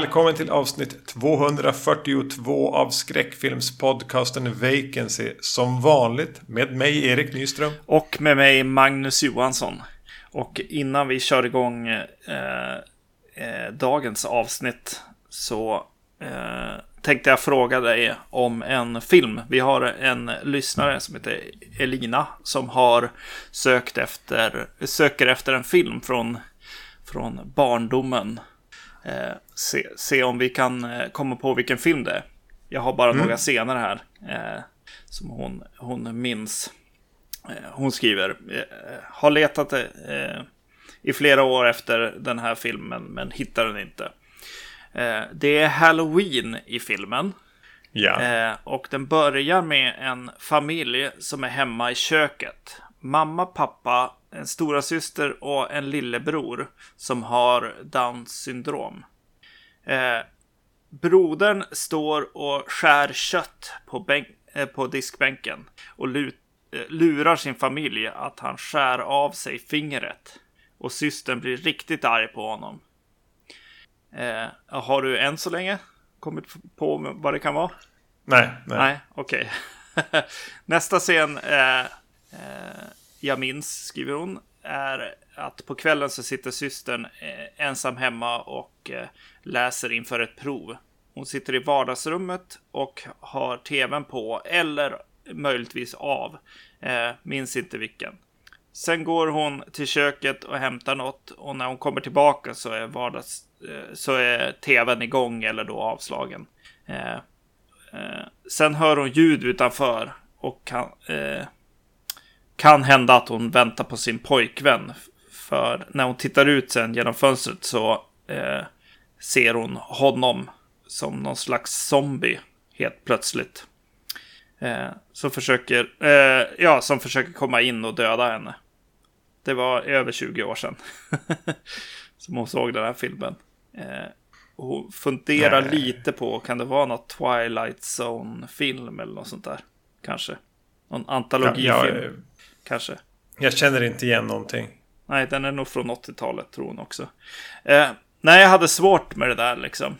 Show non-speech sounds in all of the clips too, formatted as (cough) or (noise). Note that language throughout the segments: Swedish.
Välkommen till avsnitt 242 av skräckfilmspodcasten Vacancy. Som vanligt med mig Erik Nyström. Och med mig Magnus Johansson. Och innan vi kör igång eh, eh, dagens avsnitt så eh, tänkte jag fråga dig om en film. Vi har en lyssnare som heter Elina som har sökt efter, söker efter en film från, från barndomen. Eh, se, se om vi kan eh, komma på vilken film det är. Jag har bara mm. några scener här eh, som hon, hon minns. Eh, hon skriver, eh, har letat eh, i flera år efter den här filmen men hittar den inte. det är Halloween i filmen. Ja. och den börjar med en familj som är hemma i köket. Mamma, pappa en stora syster och en lillebror som har Downs syndrom. Eh, brodern står och skär kött på, eh, på diskbänken och lut, eh, lurar sin familj att han skär av sig fingret. Och systern blir riktigt arg på honom. Eh, har du än så länge kommit på vad det kan vara? Nej. Nej, nej okej. Okay. (laughs) Nästa scen eh, jag minns, skriver hon, är att på kvällen så sitter systern ensam hemma och läser inför ett prov. Hon sitter i vardagsrummet och har tvn på eller möjligtvis av. Eh, minns inte vilken. Sen går hon till köket och hämtar något och när hon kommer tillbaka så är, vardags, eh, så är tvn igång eller då avslagen. Eh, eh, sen hör hon ljud utanför och kan, eh, kan hända att hon väntar på sin pojkvän. För när hon tittar ut sen genom fönstret så eh, ser hon honom som någon slags zombie helt plötsligt. Eh, som, försöker, eh, ja, som försöker komma in och döda henne. Det var över 20 år sedan (laughs) som hon såg den här filmen. Eh, hon funderar Nej. lite på, kan det vara något Twilight Zone-film eller något sånt där? Kanske. Någon antologifilm. Ja, kanske. Jag känner inte igen någonting. Nej, den är nog från 80-talet tror hon också. Eh, nej, jag hade svårt med det där liksom.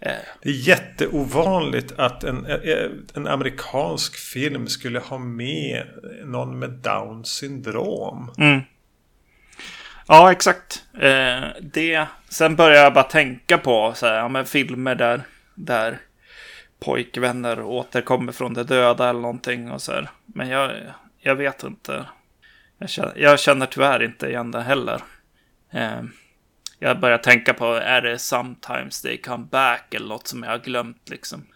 Eh. Det är jätteovanligt att en, eh, en amerikansk film skulle ha med någon med down syndrom. Mm. Ja, exakt. Eh, det. Sen började jag bara tänka på så här, ja, men filmer där, där pojkvänner återkommer från det döda eller någonting. Och så här. Men jag, jag vet inte. Jag känner, jag känner tyvärr inte igen det heller. Eh, jag börjar tänka på, är det sometimes they come back eller något som jag har glömt liksom.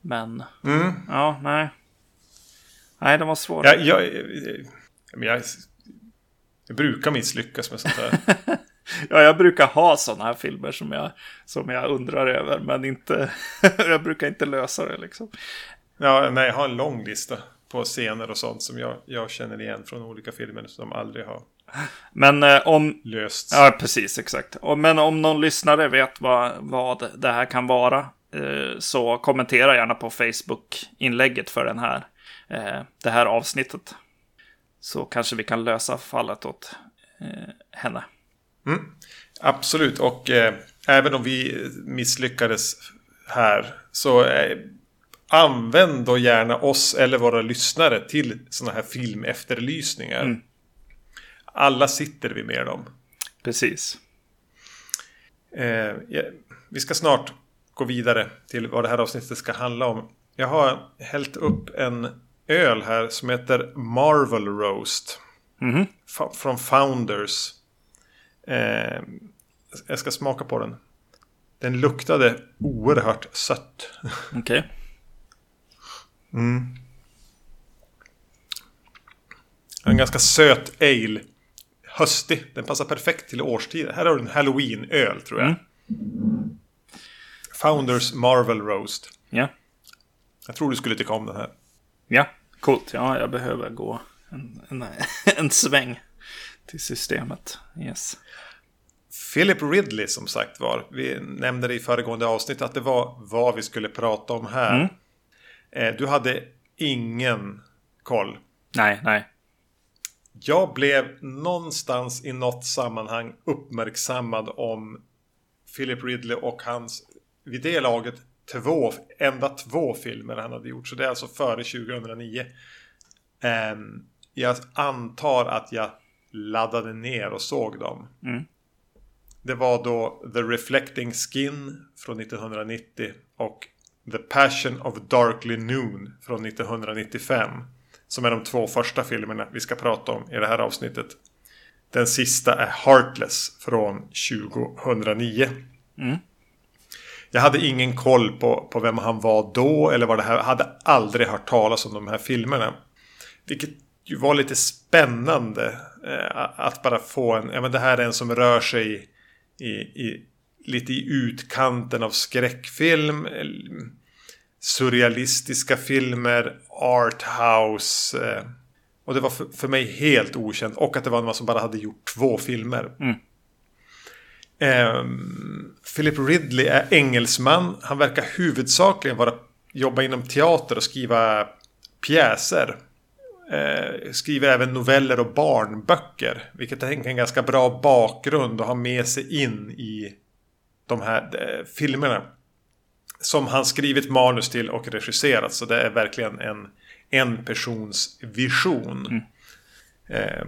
Men, mm. ja, nej. Nej, det var svårt. Jag, jag, jag, jag, jag brukar misslyckas med sånt där. (laughs) ja, jag brukar ha sådana här filmer som jag, som jag undrar över, men inte, (laughs) jag brukar inte lösa det liksom. Ja, nej, jag har en lång lista på scener och sånt som jag, jag känner igen från olika filmer som aldrig har men eh, om... Lösts. Ja, precis, exakt. Och, men om någon lyssnare vet vad, vad det här kan vara eh, så kommentera gärna på Facebook-inlägget för den här, eh, det här avsnittet. Så kanske vi kan lösa fallet åt eh, henne. Mm, absolut, och eh, även om vi misslyckades här så eh, använd då gärna oss eller våra lyssnare till sådana här filmefterlysningar. Mm. Alla sitter vi med dem. Precis. Eh, ja, vi ska snart gå vidare till vad det här avsnittet ska handla om. Jag har hällt upp en öl här som heter Marvel Roast. Mm -hmm. Från Founders. Eh, jag ska smaka på den. Den luktade oerhört sött. (laughs) Okej. Okay. Mm. En ganska söt ale. Höstig. Den passar perfekt till årstiden. Här har du en halloween-öl tror jag. Mm. Founders Marvel Roast. Ja. Jag tror du skulle tycka om den här. Ja, coolt. Ja, jag behöver gå en, en, (laughs) en sväng till systemet. Yes. Philip Ridley som sagt var. Vi nämnde det i föregående avsnitt att det var vad vi skulle prata om här. Mm. Eh, du hade ingen koll. Nej, nej. Jag blev någonstans i något sammanhang uppmärksammad om Philip Ridley och hans, vid det laget, två, enda två filmer han hade gjort. Så det är alltså före 2009. Um, jag antar att jag laddade ner och såg dem. Mm. Det var då The Reflecting Skin från 1990 och The Passion of Darkly Noon från 1995. Som är de två första filmerna vi ska prata om i det här avsnittet. Den sista är Heartless från 2009. Mm. Jag hade ingen koll på, på vem han var då eller vad det här. Jag hade aldrig hört talas om de här filmerna. Vilket ju var lite spännande. Eh, att bara få en, ja men det här är en som rör sig i, i lite i utkanten av skräckfilm. Surrealistiska filmer, arthouse. Eh, och det var för, för, mig helt okänt. Och att det var någon som bara hade gjort två filmer. Mm. Eh, Philip Ridley är engelsman. Han verkar huvudsakligen vara, jobba inom teater och skriva pjäser. Eh, skriver även noveller och barnböcker. Vilket är en ganska bra bakgrund att ha med sig in i de här eh, filmerna. Som han skrivit manus till och regisserat. Så det är verkligen en, en persons vision. Mm. Eh,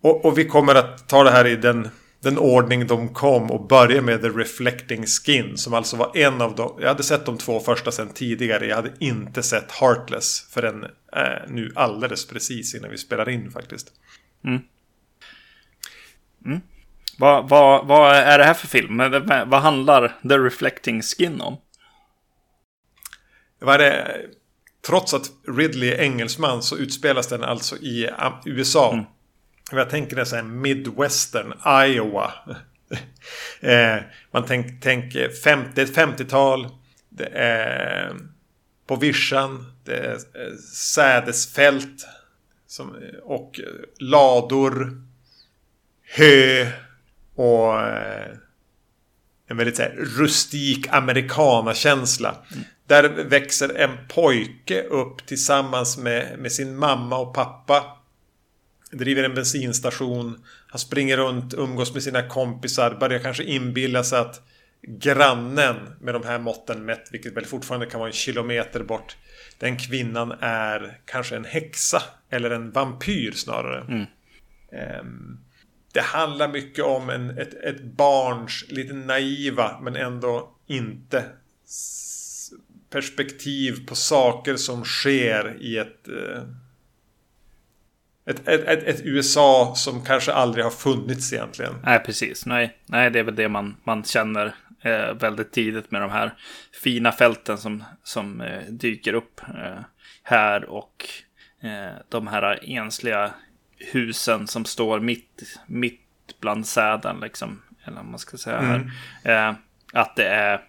och, och, vi kommer att ta det här i den, den ordning de kom och börja med The Reflecting Skin. Som alltså var en av dem. Jag hade sett de två första sen tidigare. Jag hade inte sett Heartless förrän eh, nu alldeles precis innan vi spelar in faktiskt. Mm. Mm. Vad, vad, vad är det här för film? Vad handlar The Reflecting Skin om? Vad det? Trots att Ridley är engelsman så utspelas den alltså i USA. Mm. Jag tänker är Midwestern, Iowa. (laughs) eh, man tänker tänk 50, 50-tal. Det är på vischan. Det är eh, sädesfält. Som, och lador. Hö. Och eh, en väldigt så här, rustik amerikanakänsla. Mm. Där växer en pojke upp tillsammans med, med sin mamma och pappa. Driver en bensinstation. Han springer runt, umgås med sina kompisar. Börjar kanske inbilla sig att grannen med de här måtten mätt, vilket väl fortfarande kan vara en kilometer bort. Den kvinnan är kanske en häxa eller en vampyr snarare. Mm. Um, det handlar mycket om en, ett, ett barns lite naiva men ändå inte perspektiv på saker som sker i ett, eh, ett, ett, ett, ett, USA som kanske aldrig har funnits egentligen. Nej, precis. Nej, nej det är väl det man, man känner eh, väldigt tidigt med de här fina fälten som, som eh, dyker upp eh, här och eh, de här ensliga husen som står mitt, mitt bland säden, liksom. Eller vad man ska säga här. Mm. Eh, att det är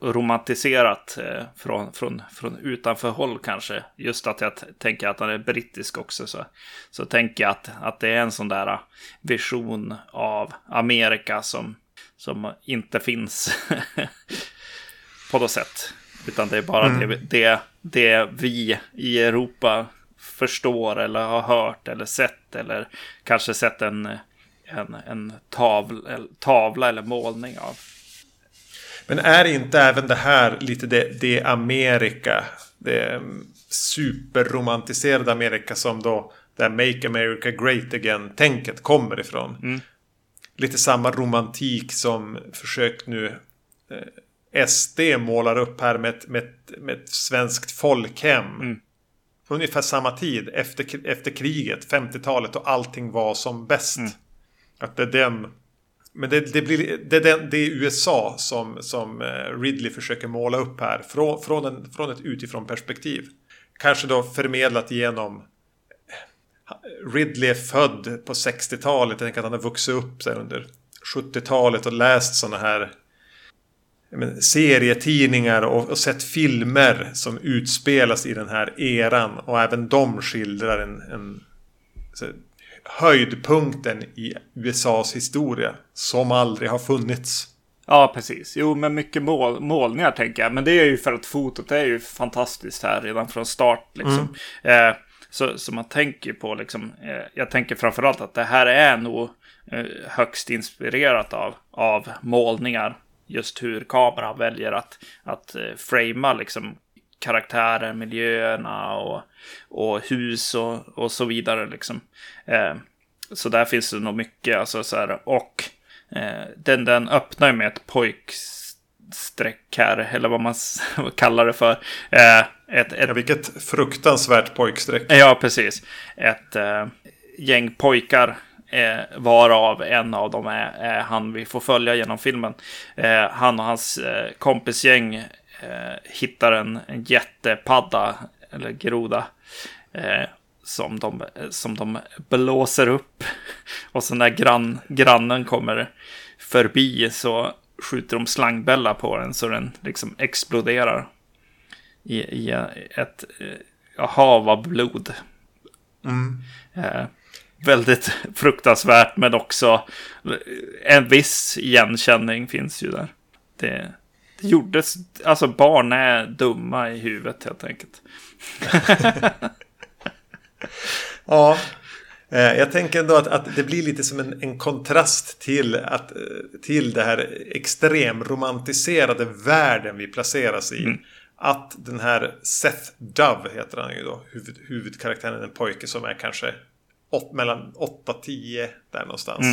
romantiserat eh, från, från, från utanför håll kanske. Just att jag tänker att han är brittisk också. Så, så tänker jag att, att det är en sån där vision av Amerika som, som inte finns (laughs) på något sätt. Utan det är bara mm. det, det, det vi i Europa förstår eller har hört eller sett eller kanske sett en, en, en tavla, tavla eller målning av. Men är inte även det här lite det, det Amerika, det superromantiserade Amerika som då det Make America Great Again-tänket kommer ifrån? Mm. Lite samma romantik som försökt nu eh, SD målar upp här med ett, med ett, med ett svenskt folkhem. Mm ungefär samma tid efter, efter kriget, 50-talet och allting var som bäst. Mm. Att det är den... Men det, det, blir, det, är den, det är USA som, som eh, Ridley försöker måla upp här. Från, från, en, från ett utifrån perspektiv. Kanske då förmedlat genom... Ridley är född på 60-talet. Jag tänker att han har vuxit upp under 70-talet och läst sådana här men, serietidningar och, och, sett filmer som utspelas i den här eran. Och även de skildrar en, en så, höjdpunkten i USAs historia. Som aldrig har funnits. Ja, precis. Jo, men mycket mål, målningar tänker jag. Men det är ju för att fotot är ju fantastiskt här redan från start. Liksom. Mm. Eh, så, så man tänker på liksom. Eh, jag tänker framförallt att det här är nog eh, högst inspirerat av, av målningar. Just hur kameran väljer att, att eh, framea liksom karaktärer, miljöerna och, och hus och, och så vidare. Liksom. Eh, så där finns det nog mycket. Alltså, så här, och eh, den, den öppnar med ett pojkstreck här, eller vad man (laughs) kallar det för. Eh, ett, ett, ja, vilket fruktansvärt pojkstreck. Ja, precis. Ett eh, gäng pojkar Eh, varav en av dem är, är, han vi får följa genom filmen. Eh, han och hans eh, kompisgäng eh, hittar en, en jättepadda, eller groda, eh, som, de, som de blåser upp. (laughs) Och så när grann, grannen kommer förbi så skjuter de slangbälla på den så den liksom exploderar i, i ett eh, hav av blod. Mm. Eh, väldigt fruktansvärt men också en viss igenkänning finns ju där. Det, det gjordes, alltså barn är dumma i huvudet helt enkelt. (laughs) ja, eh, jag tänker ändå att, att det blir lite som en, en, kontrast till, att, till det här extremromantiserade världen vi placeras i. Mm. Att den här Seth Dove heter han ju då, huvud, huvudkaraktären, en pojke som är kanske åt, mellan 8-10 där någonstans.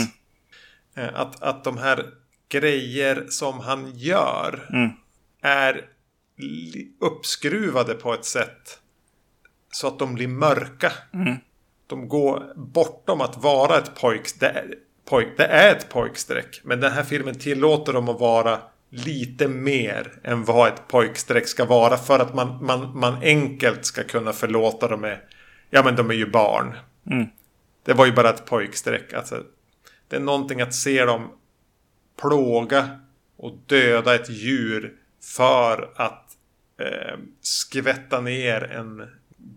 Mm. Eh, att, att de här grejer som han gör mm. är uppskruvade på ett sätt så att de blir mörka. Mm. De går bortom att vara ett pojk. Det är, pojk. det är ett pojkstreck. Men den här filmen tillåter dem att vara lite mer än vad ett pojkstreck ska vara. För att man, man, man enkelt ska kunna förlåta dem med Ja men de är ju barn. Mm. Det var ju bara ett pojkstreck. Alltså, det är någonting att se dem plåga och döda ett djur för att eh, skvätta ner en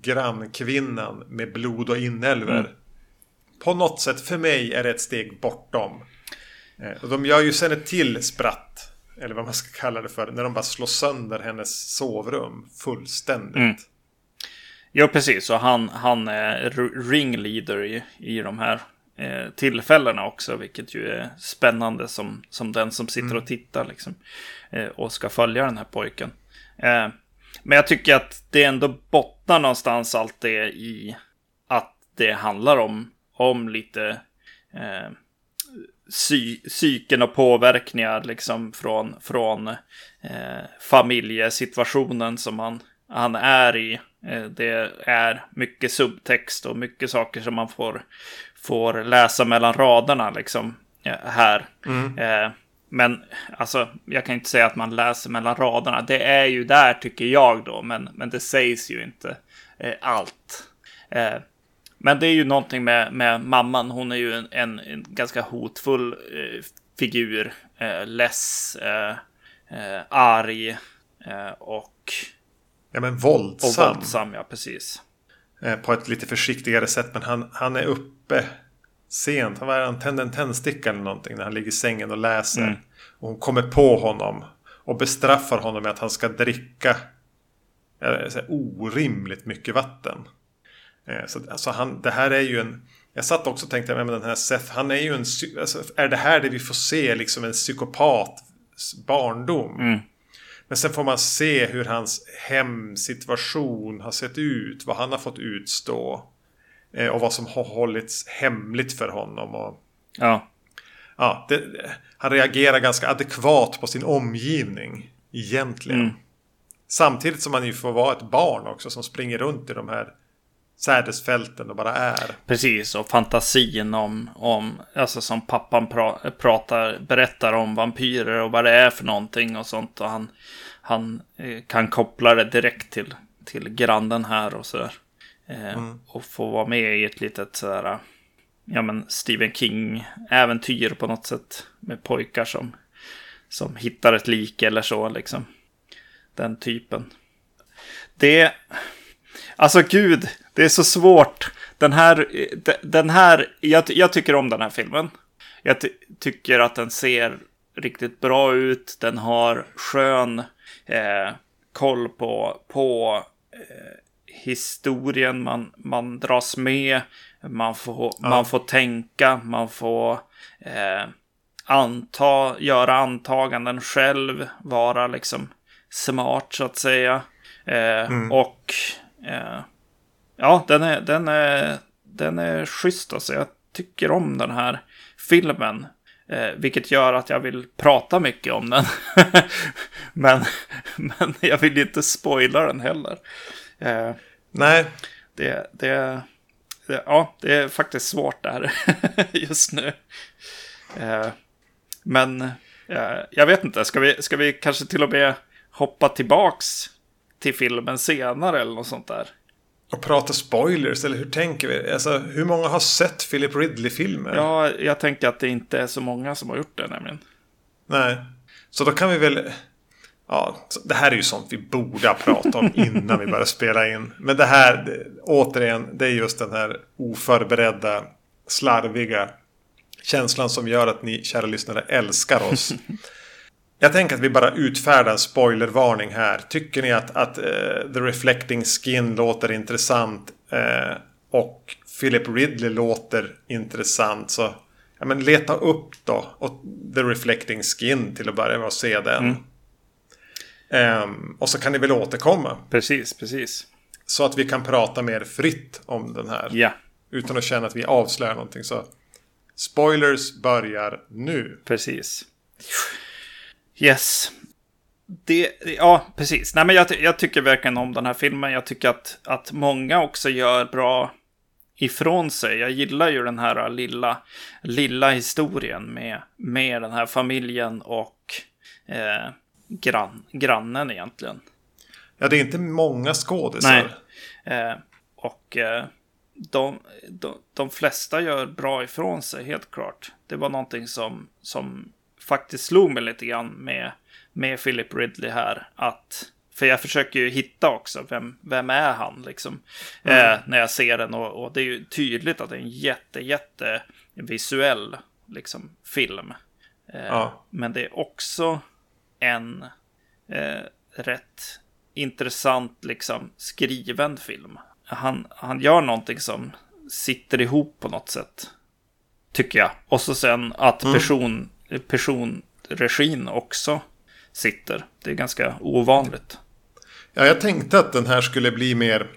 grannkvinnan med blod och inälvor. Mm. På något sätt, för mig är det ett steg bortom. Eh, och de gör ju sen ett till spratt. Eller vad man ska kalla det för. När de bara slår sönder hennes sovrum fullständigt. Mm. Ja, precis. Och han, han är ringleader i, i de här eh, tillfällena också, vilket ju är spännande som, som den som sitter mm. och tittar liksom, eh, och ska följa den här pojken. Eh, men jag tycker att det ändå bottnar någonstans allt det i att det handlar om, om lite eh, psy psyken och påverkningar liksom från, från eh, familjesituationen som han, han är i Eh, det är mycket subtext och mycket saker som man får, får läsa mellan raderna liksom eh, här. Mm. Eh, men alltså, jag kan inte säga att man läser mellan raderna. Det är ju där tycker jag då, men, men det sägs ju inte allt. men det är ju någonting med, med mamman. Hon är ju en, en, en ganska hotfull figur. less, arg och Ja men våldsam. Och våldsam, ja precis. Eh, på ett lite försiktigare sätt. Men han, han är uppe sent. Han, var, han tände en tändsticka eller någonting när han ligger i sängen och läser. Mm. Och hon kommer på honom. Och bestraffar honom med att han ska dricka eh, orimligt mycket vatten. Eh, så alltså han, det här är ju en... Jag satt också och tänkte, men den här Seth, han är ju en... Alltså, är det här det vi får se, liksom en psykopat barndom? Mm. Men sen får man se hur hans hemsituation har sett ut. Vad han har fått utstå. Eh, och vad som har hållits hemligt för honom. Och, ja. ja det, han reagerar ganska adekvat på sin omgivning. Egentligen. Mm. Samtidigt som han ju får vara ett barn också som springer runt i de här sädesfälten och bara är. Precis, och fantasin om, om alltså som pappan pra, pratar, berättar om vampyrer och vad det är för någonting och sånt. Och han, han eh, kan koppla det direkt till, till grannen här och sådär. Eh, mm. Och få vara med i ett litet sådär, ja men Stephen King-äventyr på något sätt. Med pojkar som, som hittar ett lik eller så liksom. Den typen. Det, alltså gud, det är så svårt. Den här, den här, jag, jag tycker om den här filmen. Jag ty tycker att den ser riktigt bra ut. Den har skön eh, koll på, på eh, historien, man, man dras med, man får, ja. man får tänka, man får eh, anta, göra antaganden själv, vara liksom smart så att säga. Eh, mm. Och ja, den är, den, är, den är schysst alltså. Jag tycker om den här filmen. Eh, vilket gör att jag vill prata mycket om den. (laughs) men, men jag vill inte spoila den heller. Eh, Nej. Det, det, det, ja, det är faktiskt svårt där (laughs) just nu. Eh, men eh, jag vet inte, ska vi, ska vi kanske till och med hoppa tillbaks till filmen senare eller något sånt där? Och prata spoilers, eller hur tänker vi? Alltså, hur många har sett Philip Ridley-filmer? Ja, jag tänker att det inte är så många som har gjort det nämligen. Nej, så då kan vi väl... Ja, det här är ju sånt vi borde ha pratat om (laughs) innan vi började spela in. Men det här, det, återigen, det är just den här oförberedda, slarviga känslan som gör att ni, kära lyssnare, älskar oss. (laughs) Jag tänker att vi bara utfärdar en spoilervarning här. Tycker ni att, att uh, The Reflecting Skin låter intressant uh, och Philip Ridley låter intressant så ja, men leta upp då och The Reflecting Skin till att börja med att se den. Mm. Um, och så kan ni väl återkomma. Precis, precis. Så att vi kan prata mer fritt om den här. Ja. Utan att känna att vi avslöjar någonting. Så spoilers börjar nu. Precis. Yes. Det, ja, precis. Nej, men jag, jag, tycker verkligen om den här filmen. Jag tycker att, att många också gör bra ifrån sig. Jag gillar ju den här lilla, lilla historien med, med den här familjen och eh, grann, grannen egentligen. Ja, det är inte många skådisar. Nej. Eh, och eh, de, de, de flesta gör bra ifrån sig, helt klart. Det var någonting som, som faktiskt slog mig lite grann med, med Philip Ridley här. Att, för jag försöker ju hitta också, vem, vem är han liksom? Mm. Eh, när jag ser den och, och, det är ju tydligt att det är en jätte, jätte visuell liksom, film. Eh, ja. Men det är också en eh, rätt intressant liksom, skriven film. Han, han gör någonting som sitter ihop på något sätt. Tycker jag. Och så sen att mm. Person, personregin också sitter. Det är ganska ovanligt. Ja, jag tänkte att den här skulle bli mer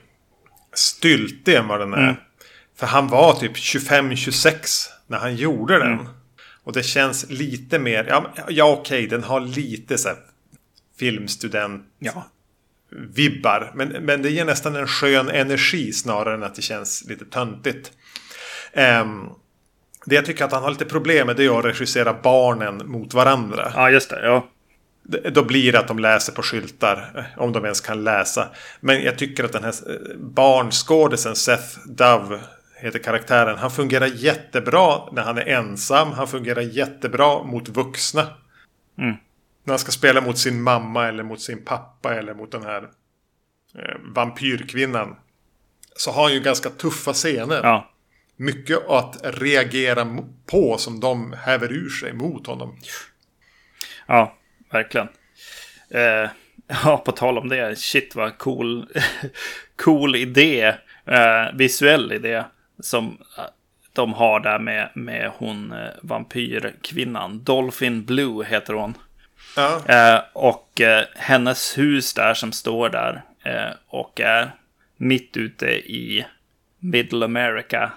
styltig än vad den är. Mm. För han var typ 25-26 när han gjorde den. Mm. Och det känns lite mer, ja, ja okej, den har lite så här filmstudent ja. vibbar. Men, men det ger nästan en skön energi snarare än att det känns lite töntigt. Um, det jag tycker att han har lite problem med det är att regissera barnen mot varandra. Ja, just det. Ja. Då blir det att de läser på skyltar. Eh, om de ens kan läsa. Men jag tycker att den här eh, barnskådisen Seth Dove heter karaktären. Han fungerar jättebra när han är ensam. Han fungerar jättebra mot vuxna. Mm. När han ska spela mot sin mamma eller mot sin pappa eller mot den här eh, vampyrkvinnan. Så har han ju ganska tuffa scener. Ja mycket att reagera på som de häver ur sig mot honom. Ja, verkligen. Eh, (laughs) ja, på tal om det. Shit vad cool, (laughs) cool idé. Eh, visuell idé. Som eh, de har där med, med hon eh, vampyrkvinnan. Dolphin Blue heter hon. Ja. Eh, och eh, hennes hus där som står där. och är mitt ute i Middle America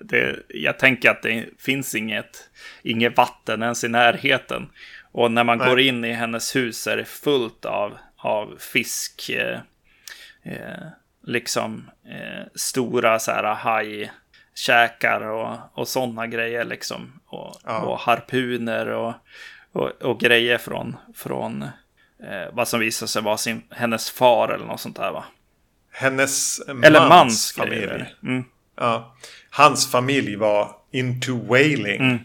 det, jag tänker att det finns inget, inget vatten ens i närheten. Och när man Nej. går in i hennes hus är det fullt av, av fisk. Eh, eh, liksom eh, stora så här hajkäkar och, och sådana grejer liksom. Och, ja. och harpuner och, och, och, grejer från, från eh, vad som visar sig vara sin, hennes far eller något sånt där va? Hennes mans, eller mans familj. Mm. Ja hans familj var into whaling. Mm.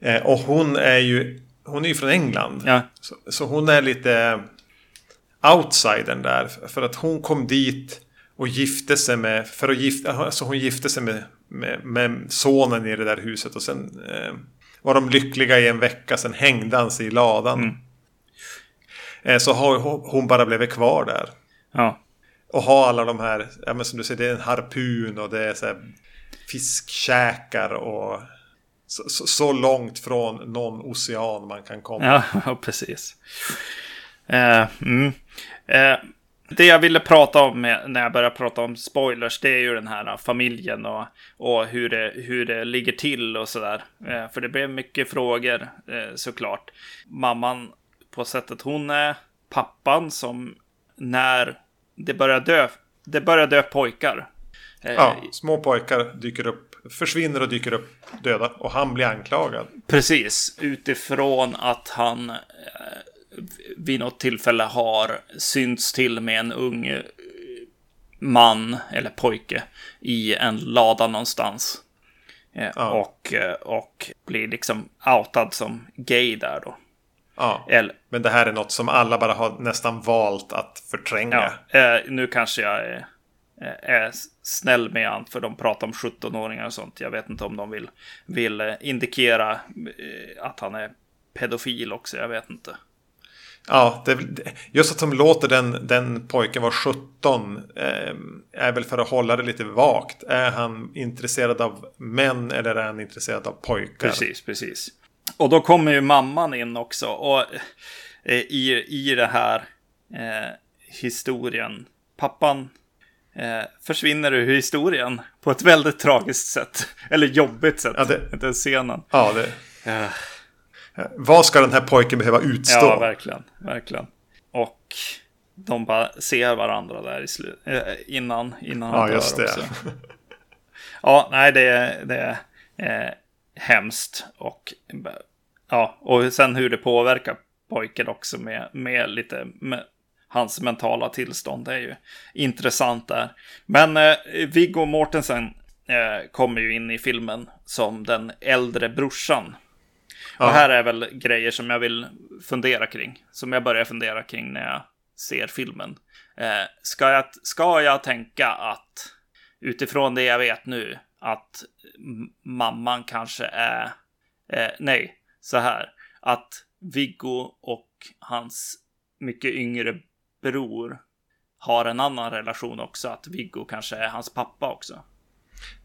Eh, och hon är ju hon är ju från England. Ja. Så, så, hon är lite outsidern där. För att hon kom dit och gifte sig med, för att gifta, alltså hon gifte sig med, med, med sonen i det där huset. Och sen eh, var de lyckliga i en vecka, sen hängde han sig i ladan. Mm. Eh, så har hon bara blivit kvar där. Ja. och ha alla de här, ja men som du säger, det är en harpun och det är så här fiskkäkar och så, så, långt från någon ocean man kan komma. Ja, (laughs) precis. Eh, mm. eh, det jag ville prata om när jag började prata om spoilers, det är ju den här eh, familjen och, och hur, det, hur det ligger till och sådär. Eh, för det blev mycket frågor eh, såklart. Mamman på sättet hon är, pappan som när det börjar dö, det börjar dö pojkar. Eh, ja, små pojkar dyker upp, försvinner och dyker upp döda och han blir anklagad. Precis, utifrån att han eh, vid något tillfälle har synts till med en ung eh, man eller pojke i en lada någonstans. Ja. Och, och blir liksom outad som gay där då. Ja, Eller, men det här är något som alla bara har nästan valt att förtränga. Ja, nu kanske jag är, är snäll med allt för de pratar om 17-åringar och sånt. Jag vet inte om de vill, vill eh, indikera eh, att han är pedofil också. Jag vet inte. Ja, det, just att de låter den, den pojken vara 17 eh, är väl för att hålla det lite vagt. Är han intresserad av män eller är han intresserad av pojkar? Precis, precis. Och då kommer ju mamman in också. Och eh, i, i det här eh, historien. Pappan eh, försvinner ur historien på ett väldigt tragiskt sätt. Eller jobbigt sätt. Ja, det, den scenen. Ja, det... Ja. Vad ska den här pojken behöva utstå? Ja, verkligen. Verkligen. Och de bara ser varandra där i slu- äh, innan, innan han ja, just det. också. ja, nej, det är, det är eh, hemskt. Och, ja, och sen hur det påverkar pojken också med, med lite med hans mentala tillstånd. Det är ju intressant där. Men eh, Viggo Mortensen eh, kommer ju in i filmen som den äldre brorsan. Ja. Och här är väl grejer som jag vill fundera kring. Som jag börjar fundera kring när jag ser filmen. Eh, ska, jag, ska jag tänka att utifrån det jag vet nu att mamman kanske är, eh, nej, så här, att Viggo och hans mycket yngre bror har en annan relation också, att Viggo kanske är hans pappa också.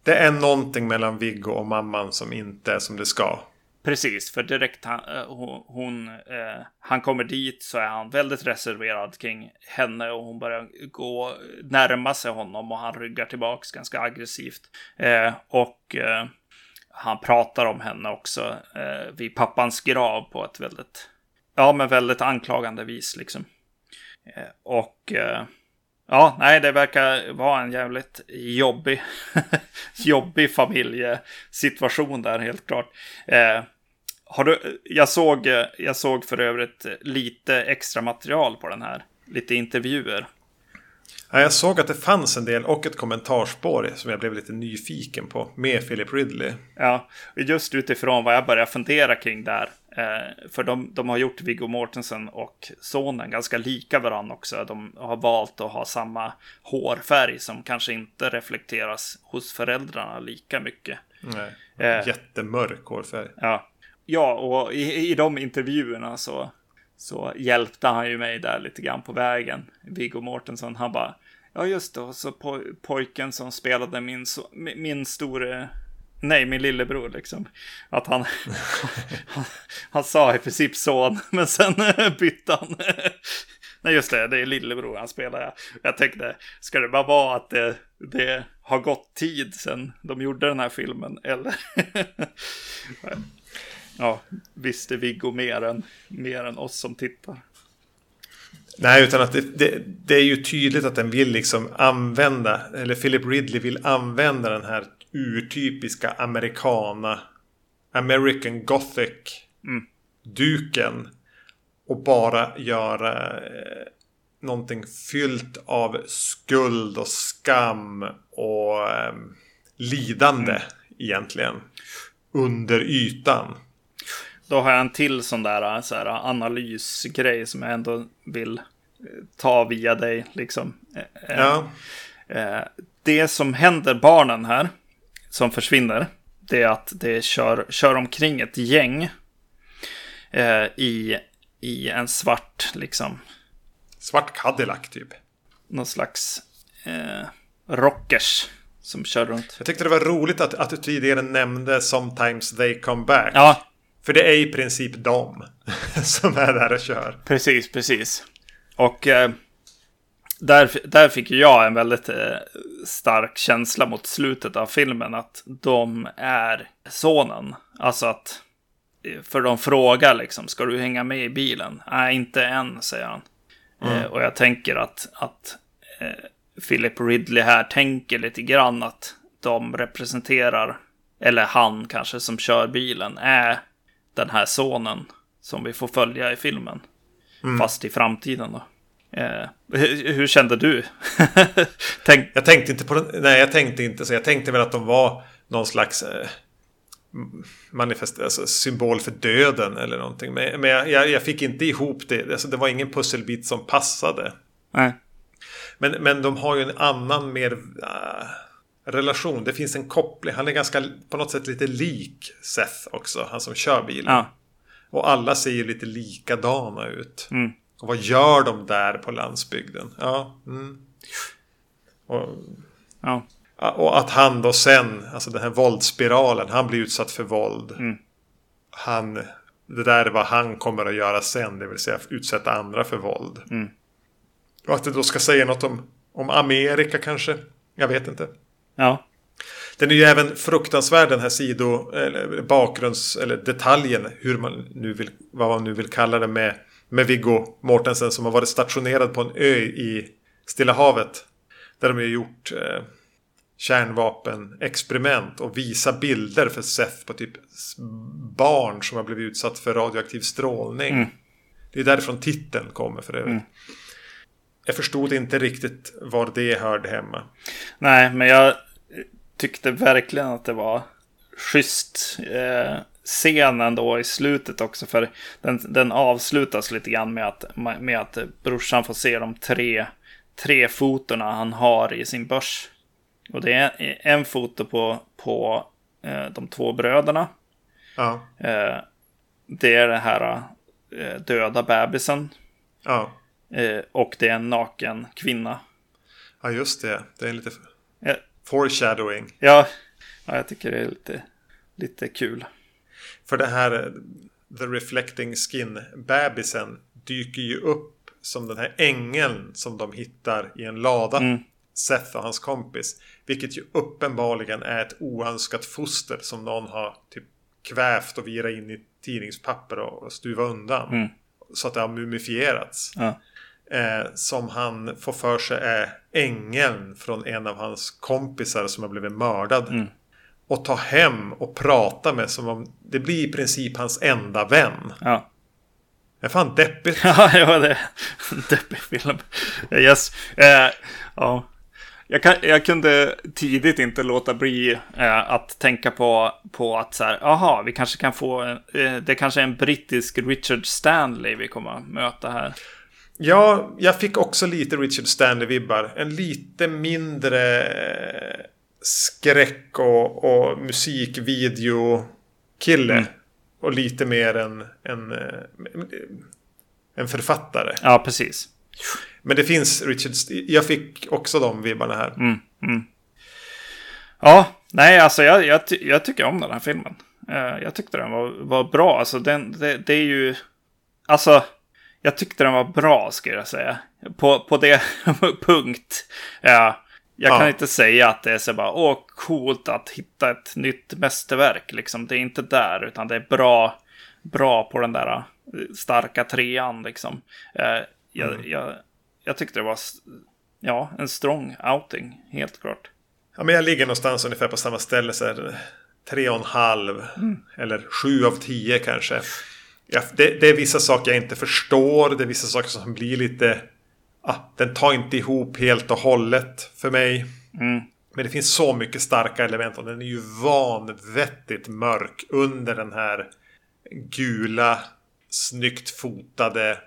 Det är någonting mellan Viggo och mamman som inte är som det ska. Precis, för direkt han, eh, hon, eh, han kommer dit så är han väldigt reserverad kring henne och hon börjar gå närma sig honom och han ryggar tillbaks ganska aggressivt. Eh, och eh, han pratar om henne också eh, vid pappans grav på ett väldigt, ja men väldigt anklagande vis liksom. Eh, och Ja, nej, det verkar vara en jävligt jobbig, (laughs) jobbig familjesituation där helt klart. Eh, har du, jag, såg, jag såg för övrigt lite extra material på den här. Lite intervjuer. Ja, jag såg att det fanns en del och ett kommentarspår som jag blev lite nyfiken på med Philip Ridley. Ja, just utifrån vad jag började fundera kring där. Eh, för de, de har gjort Viggo Mortensen och sonen ganska lika varandra också. De har valt att ha samma hårfärg som kanske inte reflekteras hos föräldrarna lika mycket. Nej, eh, jättemörk hårfärg. Ja, ja och i, i de intervjuerna så, så hjälpte han ju mig där lite grann på vägen. Viggo Mortensen, han bara, ja just det, så pojken som spelade min, min store Nej, min lillebror liksom. Att han, han, han, sa i princip son, men sen (laughs) bytte han. Nej, just det, det är lillebror han spelar. Jag tänkte, ska det bara vara att det, det har gått tid sedan de gjorde den här filmen, eller? (laughs) ja, visste Viggo mer än, mer än oss som tittar. Nej, utan att det, det, det, är ju tydligt att den vill liksom använda, eller Philip Ridley vill använda den här urtypiska americana, American Gothic mm. duken och bara göra eh, någonting fyllt av skuld och skam och eh, lidande mm. egentligen under ytan. Då har jag en till sån där, så här analysgrej som jag ändå vill eh, ta via dig. Liksom. Eh, ja. Eh, det som händer barnen här, som försvinner, det är att det kör, kör omkring ett gäng i, i en svart, liksom. Svart Cadillac typ. Någon slags eh, rockers som kör runt. Jag tyckte det var roligt att, att du tidigare nämnde Sometimes They Come Back. Ja, För det är i princip de (laughs) som är där och kör. precis, precis. Och eh, där, där fick jag en väldigt eh, stark känsla mot slutet av filmen att de är sonen. Alltså att, eh, för de frågar liksom, ska du hänga med i bilen? Nej, inte än, säger han. Eh, och jag tänker att, att eh, Philip Ridley här tänker lite grann att de representerar, eller han kanske som kör bilen, är den här sonen som vi får följa i filmen. Fast i framtiden då. Eh, hur, hur kände du? (laughs) Tänk, Jag tänkte inte på den. Nej, jag tänkte inte så. Jag tänkte väl att de var någon slags eh, manifest, alltså symbol för döden eller någonting. Men, men jag, jag, fick inte ihop det. Alltså, det var ingen pusselbit som passade. nej. Men, men de har ju en annan mer äh, relation. Det finns en koppling. Han är ganska på något sätt lite lik Seth också. Han som kör bilen. Ja. Och alla ser ju lite likadana ut. Mm. Och vad gör de där på landsbygden? Ja. Mm. Och, Ja. och att han då sen, alltså den här våldsspiralen, han blir utsatt för våld. Mm. Han, det där är vad han kommer att göra sen, det vill säga utsätta andra för våld. Mm. Och att det då ska säga något om, om Amerika kanske. Jag vet inte. Ja. Den är ju även fruktansvärd den här sido, eller bakgrunds, eller detaljen, hur man nu vill, vad man nu vill kalla det med, med Viggo Mortensen som har varit stationerad på en ö i Stilla havet. Där de har gjort eh, kärnvapenexperiment och visa bilder för Seth på typ barn som har blivit utsatt för radioaktiv strålning. Mm. Det är därifrån titeln kommer för övrigt. Jag förstod inte riktigt var det hörde hemma. Nej, men jag tyckte verkligen att det var schysst eh, scenen då i slutet också. För den, den avslutas lite grann med att, med att brorsan får se de tre, tre fotorna han har i sin börs. Och det är en foto på, på eh, de två bröderna. Ja, Eh, det är den här eh, döda bebisen. ja. Eh, och det är en naken kvinna. Ja, just det. Det är lite Ja, foreshadowing. ja, ja jag tycker det är lite, lite kul. För det här eh, The Reflecting Skin-bebisen dyker ju upp som den här ängeln som de hittar i en lada. Mm. Seth och hans kompis. Vilket ju uppenbarligen är ett oönskat foster som någon har typ kvävt och virat in i tidningspapper och, och stuvat undan. Mm. Så att det har mumifierats. Ja. Eh, som han får för sig är ängeln från en av hans kompisar som har blivit mördad. Mm. Och ta hem och prata med som om det blir i princip hans enda vän. Ja. Det är fan deppigt. Ja, (laughs) ja, det är en (laughs) deppig film. Yes. Eh, ja. Jag, kan, jag kunde tidigt inte låta bli eh, att tänka på, på att så här, aha, vi kanske kan få, eh, det kanske är en brittisk Richard Stanley vi kommer att möta här. Ja, jag fick också lite Richard Stanley-vibbar. En lite mindre eh, skräck och, och musikvideo-kille. Mm. Och lite mer en, en, eh, en författare. Ja, precis. Men det finns Richard... Jag fick också de vibbarna här. Mm, mm. Ja, nej, alltså jag, jag, jag tycker om den här filmen. Eh, jag tyckte den var, var bra. Alltså, den, det, det är ju... Alltså, jag tyckte den var bra, ska jag säga. På, på det (laughs) punkt. Ja, jag kan Ja. inte säga att det är så bara, åh, coolt att hitta ett nytt mästerverk. Liksom. Det är inte där, utan det är bra, bra på den där eh, starka trean. Liksom. Eh, jag, jag, jag tyckte det var, ja, en strong outing, helt klart. Ja, men jag ligger någonstans ungefär på samma ställe. Så här, tre och en halv. Eller sju av tio kanske. Ja, det, det är vissa saker jag inte förstår. Det är vissa saker som blir lite... Ah, den tar inte ihop helt och hållet för mig. Mm. Men det finns så mycket starka element och den är ju vanvettigt mörk under den här gula, snyggt fotade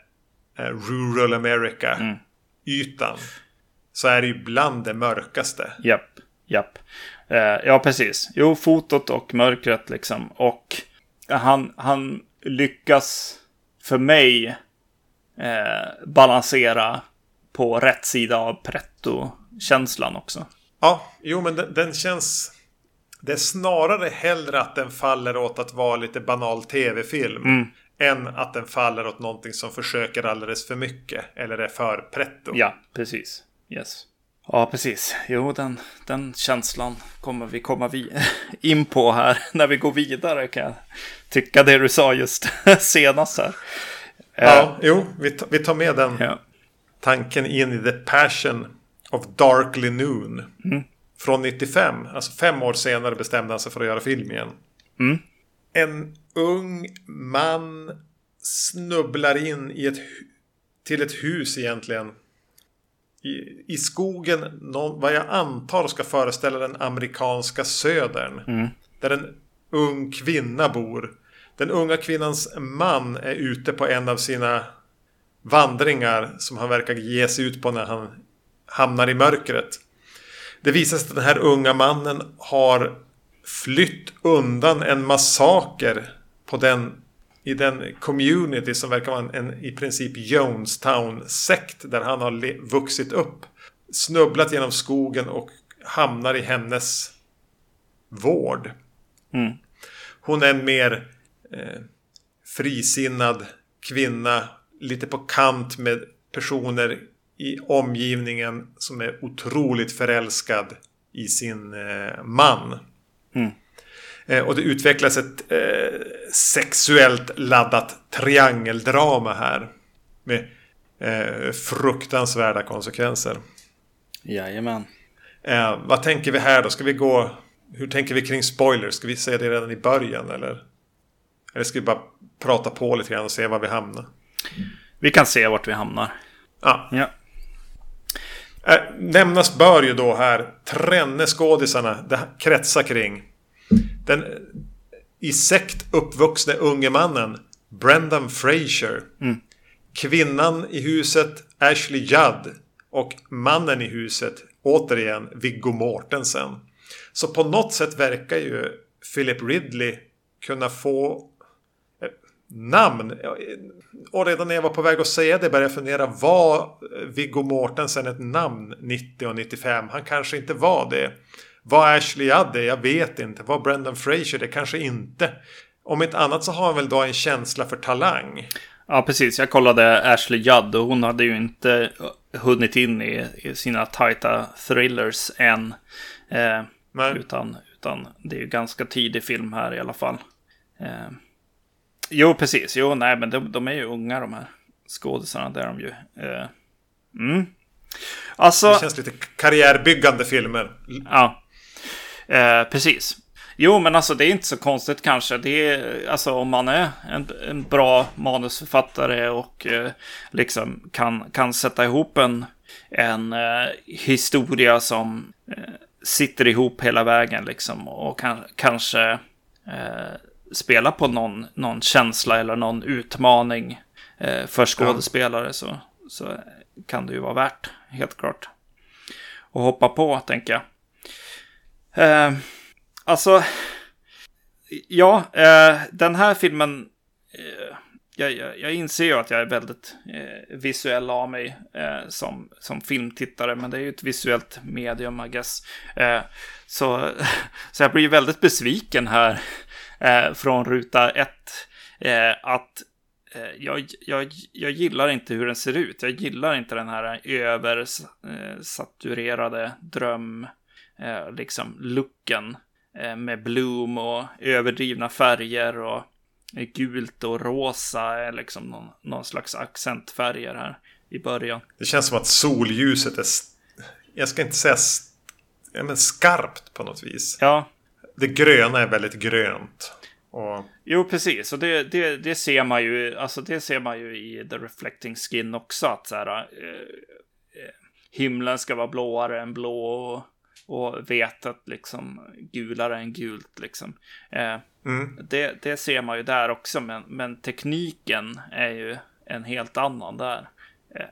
eh, Rural America-ytan. Så är det ju bland det mörkaste. Japp, japp. Eh, ja, precis. Jo, fotot och mörkret liksom. Och han, han lyckas för mig eh, balansera på rätt sida av känslan också. Ja, jo men den, den, känns... Det är snarare hellre att den faller åt att vara lite banal tv-film. Mm. Än att den faller åt någonting som försöker alldeles för mycket. Eller är för pretto. Ja, precis. Yes. Ja, precis. Jo, den, den känslan kommer vi komma vi (laughs) in på här (laughs) när vi går vidare kan jag tycka det du sa just (laughs) senast här. Ja, uh, jo, vi, vi tar med den ja. Tanken in i The Passion of Darkly Noon. Mm. Från 95, alltså fem år senare bestämde han sig för att göra film igen. Mm. En ung man snubblar in i ett, till ett hus egentligen i, i skogen, någon, vad jag antar ska föreställa den amerikanska södern. Mm. Där en ung kvinna bor. Den unga kvinnans man är ute på en av sina vandringar som han verkar ge sig ut på när han hamnar i mörkret. Det visar sig att den här unga mannen har flytt undan en massaker på den i den community som verkar vara en, en i princip Jonestown-sekt där han har vuxit upp. Snubblat genom skogen och hamnar i hennes vård. Mm. Hon är en mer eh, frisinnad kvinna. Lite på kant med personer i omgivningen som är otroligt förälskad i sin eh, man. Mm. Eh, och det utvecklas ett eh, sexuellt laddat triangeldrama här. Med eh, fruktansvärda konsekvenser. Jajamän. Eh, vad tänker vi här då? Ska vi gå... Hur tänker vi kring spoilers? Ska vi säga det redan i början eller? Eller ska vi bara prata på lite grann och se var vi hamnar? Vi kan se vart vi hamnar. Ja. ja. Äh, nämnas bör ju då här trenne skådisarna det kretsar kring. Den i sekt uppvuxne unge mannen Brendan Fraser. Mm. Kvinnan i huset Ashley Judd. Och mannen i huset återigen Viggo Mortensen. Så på något sätt verkar ju Philip Ridley kunna få namn. Och redan när jag var på väg att säga det började jag fundera. Var Viggo Mortensen ett namn 90 och 95? Han kanske inte var det. Var Ashley Judd det? Jag vet inte. Var Brendan Fraser det? Kanske inte. Om inte annat så har han väl då en känsla för talang. Ja, precis. Jag kollade Ashley Judd och hon hade ju inte hunnit in i, sina tajta thrillers än. Eh, utan, utan det är ju ganska tidig film här i alla fall. Eh, jo, precis. Jo, nej, men de, de, är ju unga de här skådisarna. Det är de ju. Eh, mm. Alltså, det känns lite karriärbyggande filmer. Ja. Eh, precis. Jo, men alltså det är inte så konstigt kanske. Det är, alltså om man är en, en bra manusförfattare och eh, liksom kan, kan sätta ihop en, en eh, historia som eh, sitter ihop hela vägen liksom och kan, kanske eh, spela på någon, någon känsla eller någon utmaning eh, för skådespelare så, så kan det ju vara värt, helt klart. Och hoppa på, tänker jag. Eh, alltså, ja, eh, den här filmen. Eh, jag, jag, jag, inser ju att jag är väldigt eh, visuell av mig eh, som, som filmtittare, men det är ju ett visuellt medium, I guess. Eh, så, (laughs) så jag blir väldigt besviken här från ruta ett. att jag, jag, jag gillar inte hur den ser ut. Jag gillar inte den här översaturerade dröm eh, liksom looken eh, med bloom och överdrivna färger och gult och rosa är liksom någon, någon slags accentfärger här i början. Det känns som att solljuset är, jag ska inte säga ja, men skarpt på något vis. Ja. Det gröna är väldigt grönt. Och... Jo, precis. Och det, det, det, ser man ju, alltså det ser man ju i The Reflecting Skin också. Att så här, eh, eh himlen ska vara blåare än blå och och vetet liksom gulare än gult liksom. Eh, mm. det, det ser man ju där också, men, men tekniken är ju en helt annan där. Eh.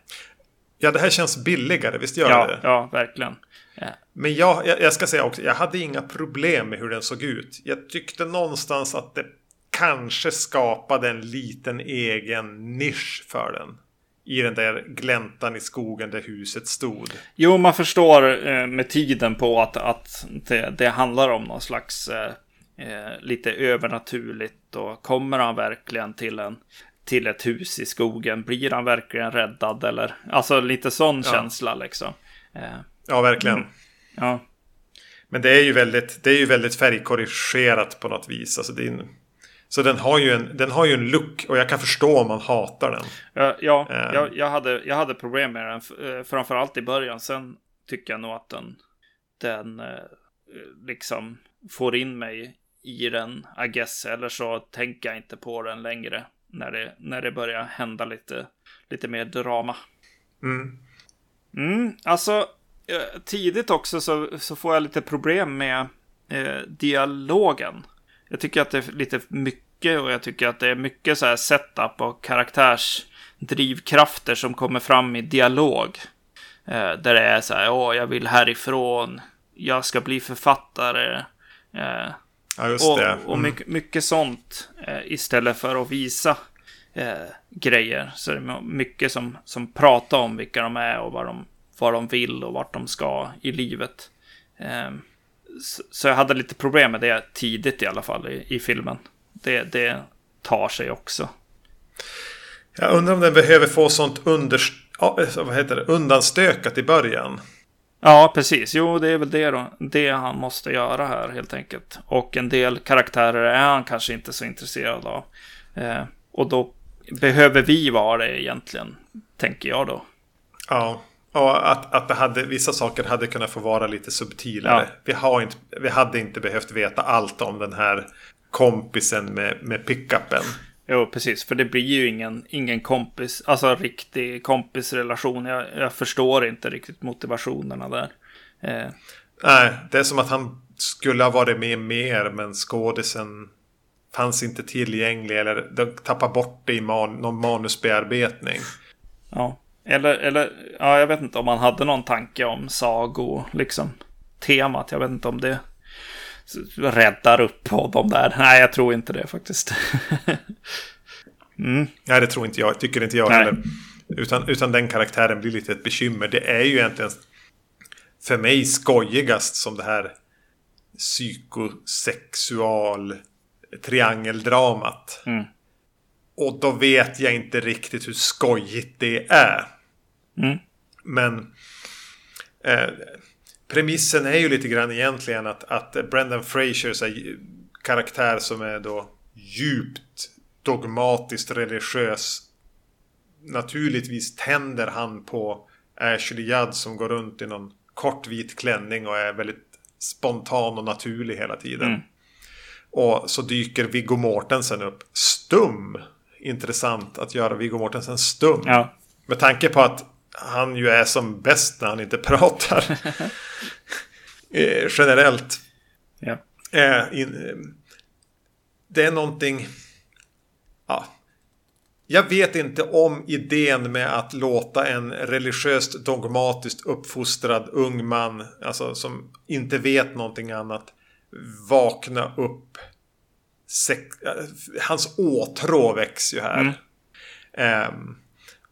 Ja, det här känns billigare, visst gör ja, det? Ja, verkligen. Eh. Men jag, jag, jag, ska säga också, jag hade inga problem med hur den såg ut. Jag tyckte någonstans att det kanske skapade en liten egen nisch för den. i den där gläntan i skogen där huset stod. Jo, man förstår eh, med tiden på att, att det, det handlar om någon slags eh, eh, lite övernaturligt. Och kommer han verkligen till, en, till ett hus i skogen? Blir han verkligen räddad? Eller, alltså lite sån ja. känsla liksom. Eh, ja, verkligen. Mm, ja. Men det är ju väldigt, det är ju väldigt färgkorrigerat på något vis. Alltså det är, så den har, ju en, den har ju en look och jag kan förstå om man hatar den. Ja, ja uh. jag, jag, hade, jag hade problem med den. Eh, framförallt i början. Sen tycker jag nog att den, den liksom får in mig i den, I guess. Eller så tänker jag inte på den längre. När det, när det börjar hända lite, lite mer drama. Mm. Mm, alltså, tidigt också så, så får jag lite problem med eh, dialogen. Jag tycker att det är lite mycket och jag tycker att det är mycket så här setup och karaktärsdrivkrafter som kommer fram i dialog. Eh, där det är så här, åh, jag vill härifrån, jag ska bli författare. Eh, ja, just och, det. Mm. Och mycket, mycket sånt eh, istället för att visa eh, grejer. Så det är mycket som, som pratar om vilka de är och vad de, vad de vill och vart de ska i livet. Eh, så jag hade lite problem med det tidigt i alla fall i, i filmen. Det, det tar sig också. Jag undrar om den behöver få sånt under, vad heter det, undanstökat i början. Ja, precis. Jo, det är väl det, då, det han måste göra här helt enkelt. Och en del karaktärer är han kanske inte så intresserad av. Eh, och då behöver vi vara det egentligen, tänker jag då. Ja. Och att, att det hade, vissa saker hade kunnat få vara lite subtilare. Ja. Vi, har inte, vi hade inte behövt veta allt om den här kompisen med, med pickupen. Jo, precis. För det blir ju ingen, ingen kompis, alltså riktig kompisrelation. Jag, jag förstår inte riktigt motivationerna där. Eh. Nej, det är som att han skulle ha varit med mer, men skådisen fanns inte tillgänglig eller de tappade bort det i man, någon manusbearbetning. Ja. Eller, eller ja, jag vet inte om man hade någon tanke om sago, liksom temat. Jag vet inte om det räddar upp honom där. Nej, jag tror inte det faktiskt. (laughs) mm. Nej, det tror inte jag. Tycker inte jag Nej. heller. Utan, utan den karaktären blir lite ett bekymmer. Det är ju egentligen för mig skojigast som det här psykosexual triangeldramat. Mm. Och då vet jag inte riktigt hur skojigt det är. Mm. Men eh, premissen är ju lite grann egentligen att, att Brendan Frasers karaktär som är då djupt dogmatiskt religiös. Naturligtvis tänder han på Ashley Judd som går runt i någon kort vit klänning och är väldigt spontan och naturlig hela tiden. Mm. Och så dyker Viggo Mortensen upp stum. Intressant att göra Viggo Mortensen stum. Ja. Med tanke på att han ju är som bäst när han inte (laughs) pratar. (laughs) eh, generellt. Ja. Eh, in, eh, det är någonting... Ja. Jag vet inte om idén med att låta en religiöst dogmatiskt uppfostrad ung man, alltså som inte vet någonting annat, vakna upp. Eh, hans åtrå växer ju här. Mm. Um,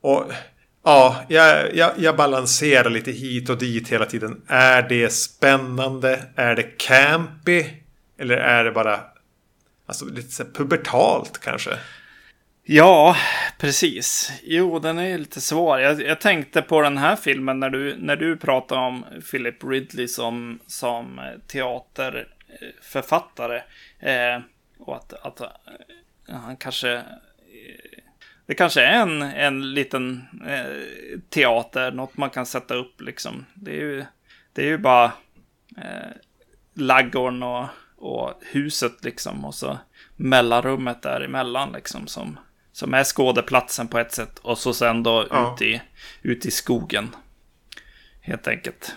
och Ja, jag, jag, jag, balanserar lite hit och dit hela tiden. Är det spännande? Är det campy? Eller är det bara alltså, lite så pubertalt kanske? Ja, precis. Jo, den är lite svår. Jag, jag, tänkte på den här filmen när du, när du pratade om Philip Ridley som, som teaterförfattare. Eh, och att, att eh, han kanske eh, det kanske är en, en liten eh, teater, något man kan sätta upp liksom. Det är ju, det är ju bara eh, laggorn och, och huset liksom. Och så mellanrummet däremellan liksom som, som är skådeplatsen på ett sätt. Och så sen då ja. ut, i, ut i skogen. Helt enkelt.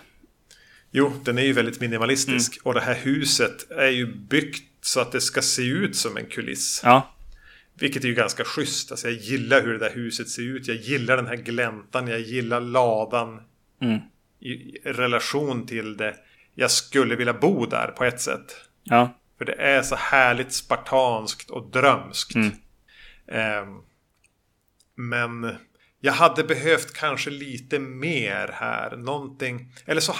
Jo, den är ju väldigt minimalistisk. Mm. Och det här huset är ju byggt så att det ska se ut som en kuliss. Ja. Vilket är ju ganska schysst. Alltså jag gillar hur det där huset ser ut. Jag gillar den här gläntan. Jag gillar ladan. Mm. I relation till det. Jag skulle vilja bo där på ett sätt. Ja. För det är så härligt spartanskt och drömskt. Mm. Um, men jag hade behövt kanske lite mer här. Någonting. Eller så,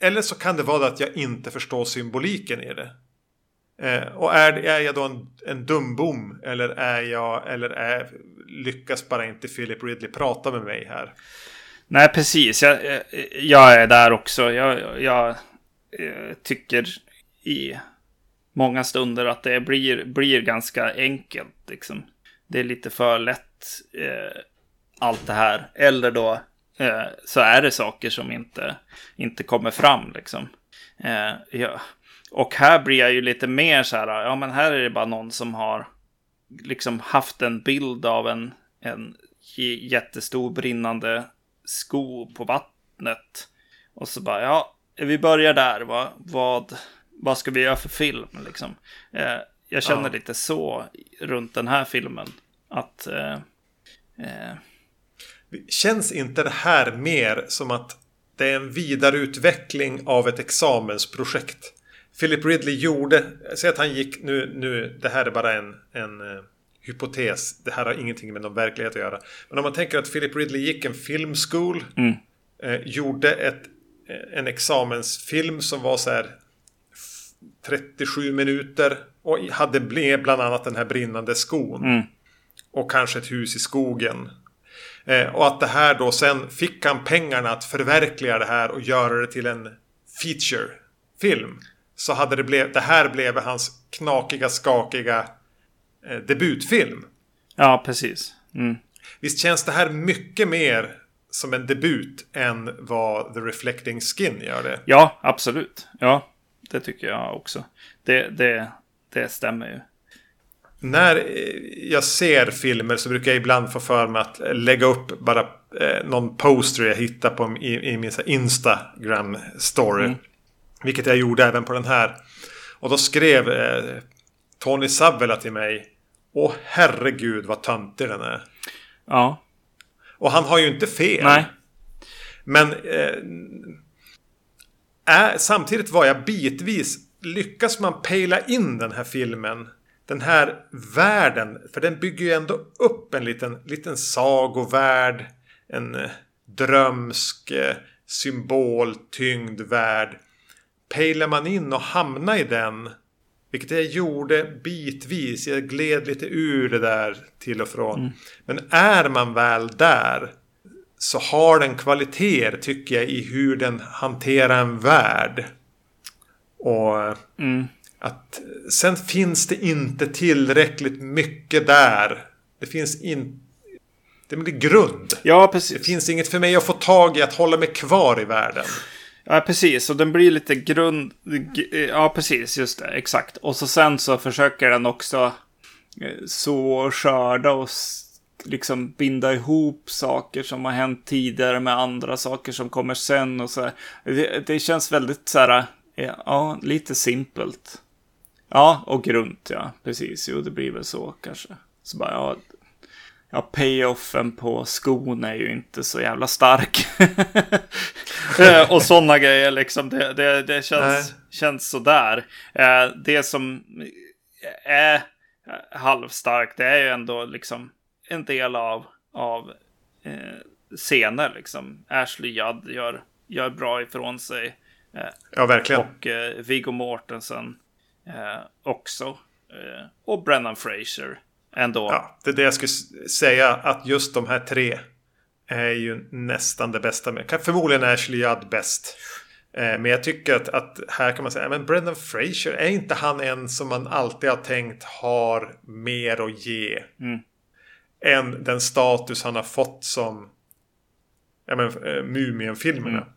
eller så kan det vara att jag inte förstår symboliken i det. Eh, och är, är jag då en, en dumbom? Eller är jag, eller är, lyckas bara inte Philip Ridley prata med mig här? Nej, precis. Jag, eh, jag är där också. Jag, jag, jag tycker i många stunder att det blir, blir ganska enkelt. Liksom. Det är lite för lätt eh, allt det här. Eller då eh, så är det saker som inte, inte kommer fram. Liksom. Eh, ja. Och här blir jag ju lite mer så här, ja men här är det bara någon som har liksom haft en bild av en, en jättestor brinnande sko på vattnet. Och så bara, ja, vi börjar där. Va? Vad, vad ska vi göra för film? Liksom? Eh, jag känner ja. lite så runt den här filmen. Att... Eh, eh... Känns inte det här mer som att det är en vidareutveckling av ett examensprojekt? Philip Ridley gjorde, säg att han gick, nu, nu, det här är bara en, en uh, hypotes. Det här har ingenting med någon verklighet att göra. Men om man tänker att Philip Ridley gick en filmskola. Mm. Uh, gjorde ett, en examensfilm som var så här 37 minuter. Och hade blev bland annat den här brinnande skon. Mm. Och kanske ett hus i skogen. Eh, och att det här då sen fick han pengarna att förverkliga det här och göra det till en feature-film. Så hade det blivit, det här blev hans knakiga, skakiga eh, debutfilm. Ja, precis. Mm. Visst känns det här mycket mer som en debut än vad The Reflecting Skin gör det? Ja, absolut. Ja, det tycker jag också. Det, det, det stämmer ju. När jag ser filmer så brukar jag ibland få för mig att lägga upp bara eh, någon poster jag hittar på i, i min Instagram story. Mm. Vilket jag gjorde även på den här. Och då skrev eh, Tony Savela till mig. Åh herregud vad töntig den är. Ja. Och han har ju inte fel. Nej. Men eh, samtidigt var jag bitvis lyckas man pejla in den här filmen. Den här världen. För den bygger ju ändå upp en liten, liten sagovärld. En eh, drömsk, eh, symboltyngd värld. Pejlar man in och hamnar i den. Vilket jag gjorde bitvis. Jag gled lite ur det där till och från. Mm. Men är man väl där så har den kvaliteter tycker jag i hur den hanterar en värld. Och mm. att sen finns det inte tillräckligt mycket där. Det finns inte det blir grund. Ja, precis. Det finns inget för mig att få tag i att hålla mig kvar i världen. Ja, precis. Och den blir lite grund... Eh, ja, precis. Just det. Exakt. Och så sen så försöker den också eh, så så skörda och liksom binda ihop saker som har hänt tidigare med andra saker som kommer sen och så. Det, det känns väldigt så här, eh, ja, lite simpelt. Ja, och grunt, ja, precis. Jo, det blir väl så kanske. Så bara, ja, ja payoffen på skon är ju inte så jävla stark. (laughs) Eh, och sådana grejer liksom, det, det, det känns, känns sådär. Eh, det som är halvstarkt, det är ju ändå liksom en del av, av eh, scener. Liksom. Ashley Judd gör, gör bra ifrån sig. Eh, ja, verkligen. Och eh, Viggo Mortensen också. Och Brennan Fraser ändå. Ja, det är det jag skulle säga. Att just de här tre är ju nästan det bästa med. Förmodligen Ashley Judd bäst. Eh, men jag tycker att, att, här kan man säga, men Brendan Fraser, är inte han en som man alltid har tänkt har mer att ge? Mm än den status han har fått som ja, men, äh, Mumien-filmerna. Mm.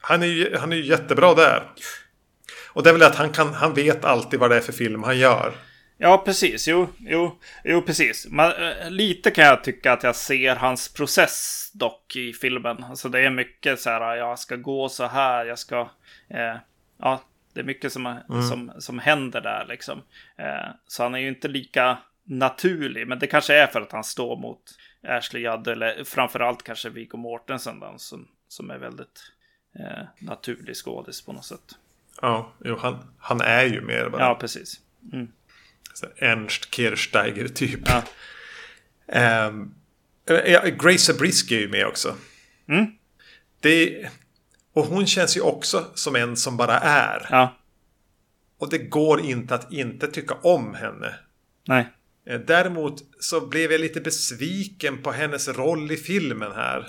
Han är ju han är jättebra där. Och det är väl att han, kan, han vet alltid vad det är för film han gör. Ja, precis. Jo, jo, jo precis. Man, äh, lite kan jag tycka att jag ser hans process dock i filmen. Alltså det är mycket så här, jag ska gå så här, jag ska... Eh, ja, det är mycket som, mm. som, som händer där liksom. Eh, så han är ju inte lika naturlig. Men det kanske är för att han står mot Ashley Judd eller framförallt kanske Viggo Mortensen då, som, som är väldigt eh, naturlig skådis på något sätt. Ja, jo, han, han är ju mer bara. Ja, precis. Mm. Ernst Kirchsteiger typ. Ja. Um, Grace Zabriskie är ju med också. Mm. Det, och hon känns ju också som en som bara är. Ja. Och det går inte att inte tycka om henne. Nej. Eh, Däremot så blev jag lite besviken på hennes roll i filmen här.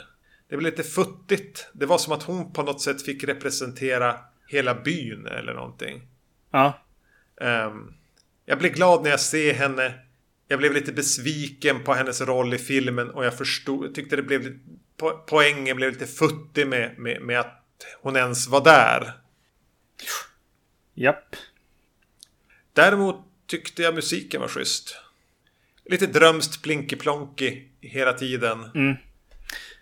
Det blev lite futtigt. Det var som att hon på något sätt fick representera hela byn eller någonting. Ja. Ehm, jag blev glad när jag ser henne. Jag blev lite besviken på hennes roll i filmen och jag förstod, tyckte det blev po poängen blev lite futtig med, med, med att hon ens var där. Japp. Däremot tyckte jag musiken var schysst. Lite drömskt plinky-plonky hela tiden. Mm.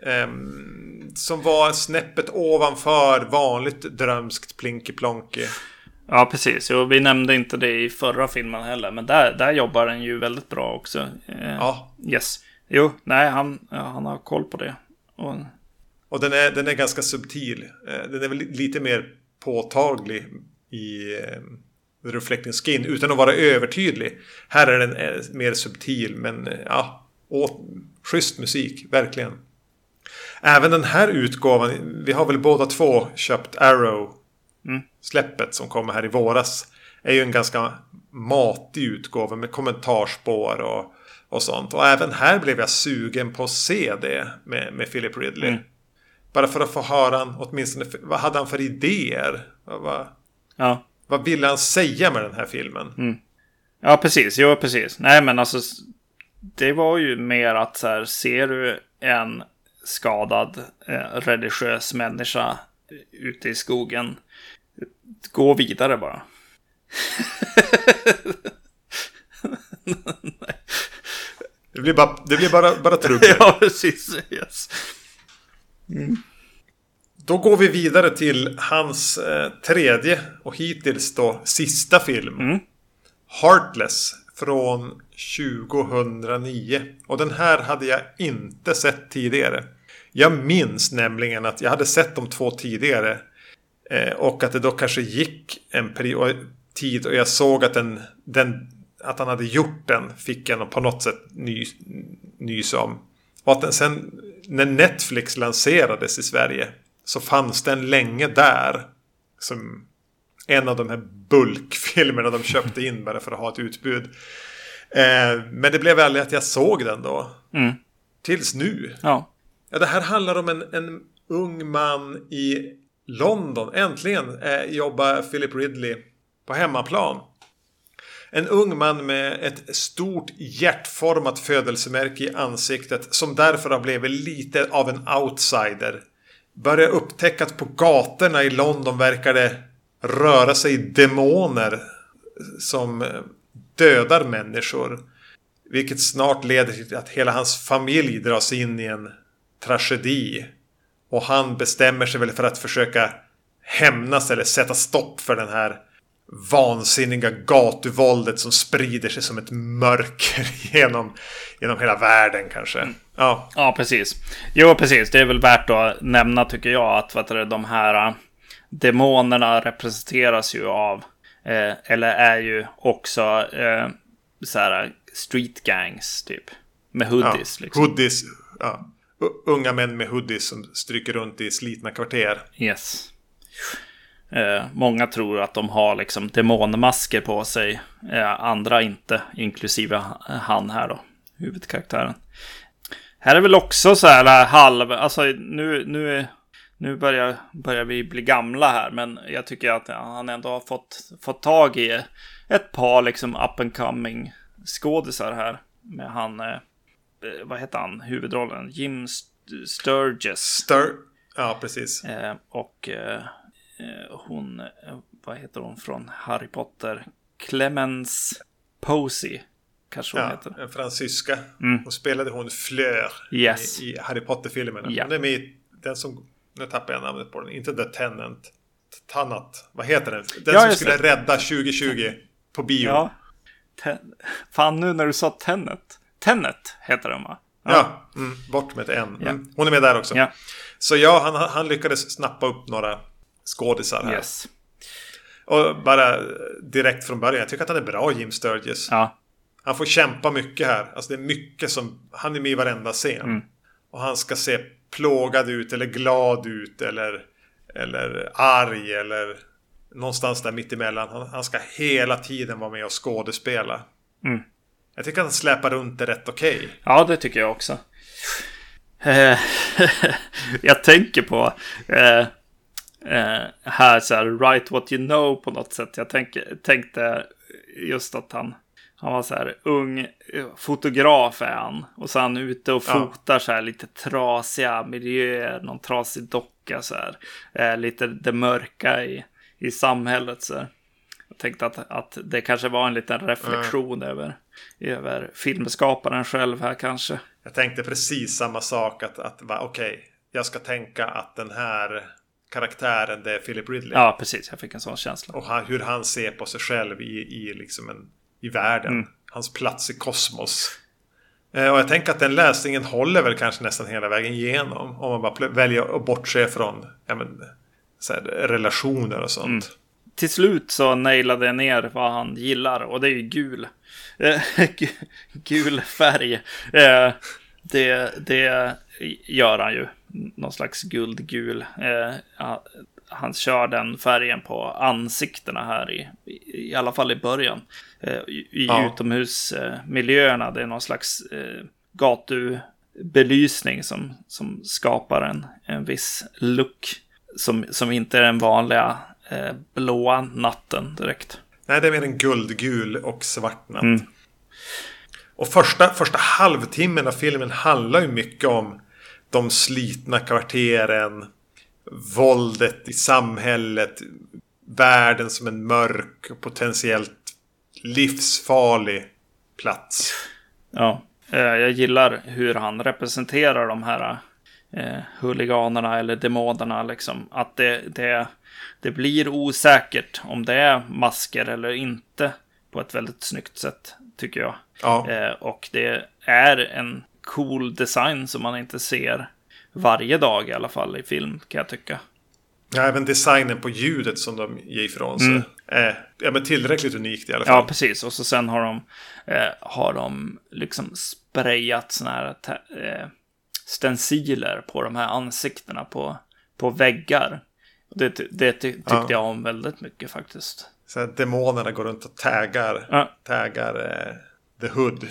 Ehm, som var snäppet ovanför vanligt drömskt plinky-plonky. Ja, precis. Jo, vi nämnde inte det i förra filmen heller, men där, där jobbar den ju väldigt bra också. Eh, Ja, Yes. Jo, nej, han, han har koll på det. Och, och den är, den är ganska subtil. Eh, Den är väl lite mer påtaglig i eh, Reflecting Skin utan att vara övertydlig. Här är den eh, mer subtil men ja, och, schysst musik, verkligen. Även den här utgåvan, vi har väl båda två köpt Arrow Mm. släppet som kommer här i våras. Är ju en ganska matig utgåva med kommentarspår och, och sånt. Och även här blev jag sugen på att se det med, med Philip Ridley. Mm. Bara för att få höra han, åtminstone, vad hade han för idéer? Vad, vad, ja. vad ville han säga med den här filmen? ja, precis. Jo, precis. Nej, men alltså, det var ju mer att så här, ser du en skadad eh, religiös människa ute i skogen, gå vidare bara. (laughs) Det blir bara, det blir bara, bara trubbel. (laughs) ja, precis. Yes. Då går vi vidare till hans eh, tredje och hittills då sista film. Mm. Heartless från 2009. Och den här hade jag inte sett tidigare. Jag minns nämligen att jag hade sett de två tidigare. Eh, och att det då kanske gick en period, tid och jag såg att, den, den, att han hade gjort den fick nog på något sätt ny, nys om. Och att den sen när Netflix lanserades i Sverige så fanns den länge där. Som en av de här bulkfilmerna de köpte in bara för att ha ett utbud. Eh, men det blev aldrig att jag såg den då. Mm. Tills nu. Ja. Ja, det här handlar om en, en ung man i London. Äntligen eh, jobbar Philip Ridley på hemmaplan. En ung man med ett stort hjärtformat födelsemärke i ansiktet som därför har blivit lite av en outsider. Börjar upptäcka att på gatorna i London verkar det röra sig demoner som eh, dödar människor. Vilket snart leder till att hela hans familj dras in i en tragedi. Och han bestämmer sig väl för att försöka hämnas eller sätta stopp för den här vansinniga gatuvåldet som sprider sig som ett mörker (laughs) genom, genom hela världen kanske. Ja, Ja, precis. Jo, precis. Det är väl värt att nämna, tycker jag, att vad det, de här äh, demonerna representeras ju av, eh, eller är ju också eh, så här street gangs, typ. Med ja. hoodies, liksom. Hoodies. Ja. Unga män med hoodies som stryker runt i slitna kvarter. Yes. Eh, många tror att de har liksom demonmasker på sig. Eh, andra inte, inklusive han här då, huvudkaraktären. Här är väl också så här eh, halv, alltså nu, nu, nu börjar, börjar vi bli gamla här, men jag tycker att han ändå har fått, fått tag i ett par liksom up and coming skådisar här. Med han, eh, vad heter han, huvudrollen? Jim St- Sturgess. Stir... Ja, precis. Eh, och eh, eh, hon, eh, vad heter hon från Harry Potter? Clemens Posey, kanske hon Ja, heter. en fransyska. Mm. Och spelade hon Fleur Yes. i, i Harry Potter-filmerna. Ja. Hon är med i den som... Nu tappar jag namnet på den. Inte The Tenant. Tannat. Vad heter den? Den Ja, som skulle det. rädda 2020 på bio. Ja. Ten- Fan, nu när du sa Tenet. Tenet heter den va? Ja, mm, bort med ett N. Ja. Mm. Hon är med där också. Ja. Så ja, han, han lyckades snappa upp några skådisar här. Yes. Och bara direkt från början, jag tycker att han är bra, Jim Sturgis. Ja. Han får kämpa mycket här. Alltså det är mycket som... Han är med i varenda scen. Mm. Och han ska se plågad ut eller glad ut eller... Eller arg eller... Någonstans där mittemellan. Han, han ska hela tiden vara med och skådespela. Mm. Jag tycker att han släpar runt det rätt okej. Ja, det tycker jag också. Eh, (laughs) jag tänker på eh, eh, här så här, write what you know på något sätt. Jag tänk, tänkte just att han, han var så här ung fotograf är han. Och så är han ute och Ja. fotar så här lite trasiga miljöer, någon trasig docka så här. Eh, lite det mörka i, i samhället så här. Tänkte att, att det kanske var en liten reflektion över, över filmskaparen själv här kanske. Jag tänkte precis samma sak. Att, att okej, jag ska tänka att den här karaktären det är Philip Ridley. Ja, precis. Jag fick en sån känsla. Och han, hur han ser på sig själv i, i, liksom en, i världen. Mm. Hans plats i kosmos. Eh, och jag tänker att den läsningen håller väl kanske nästan hela vägen igenom. Om man bara väljer att bortse från ja, men, här, relationer och sånt. Mm. Till slut så nailade jag ner vad han gillar och det är ju gul. Eh, (laughs) gu- gul färg. Eh, Det, det gör han ju. Någon slags guldgul. Eh, Han kör den färgen på ansiktena här i, i, alla fall i början. I Ja. utomhusmiljöerna. Det är någon slags gatubelysning som, som skapar en, en viss look. Som, som inte är den vanliga eh, blåa natten direkt. Nej, det är mer en guldgul och svart natt. Mm. Och första, första halvtimmen av filmen handlar ju mycket om de slitna kvarteren, våldet i samhället, världen som en mörk och potentiellt livsfarlig plats. Ja, eh, jag gillar hur han representerar de här eh, huliganerna eller demonerna. Liksom. Att det, det, det blir osäkert om det är masker eller inte på ett väldigt snyggt sätt, tycker jag. Ja, Eh, och det är en cool design som man inte ser varje dag i alla fall i film, kan jag tycka. ja även designen på ljudet som de ger ifrån sig. Mm. är ja, men tillräckligt unikt i alla fall. Ja, precis. Och så sen har de, eh, har de liksom sprayat såna här eh, stenciler på de här ansiktena på, på väggar. Det, det ty- tyckte Ja. jag om väldigt mycket faktiskt. Så att demonerna går runt och taggar, Ja. taggar eh, The Hood.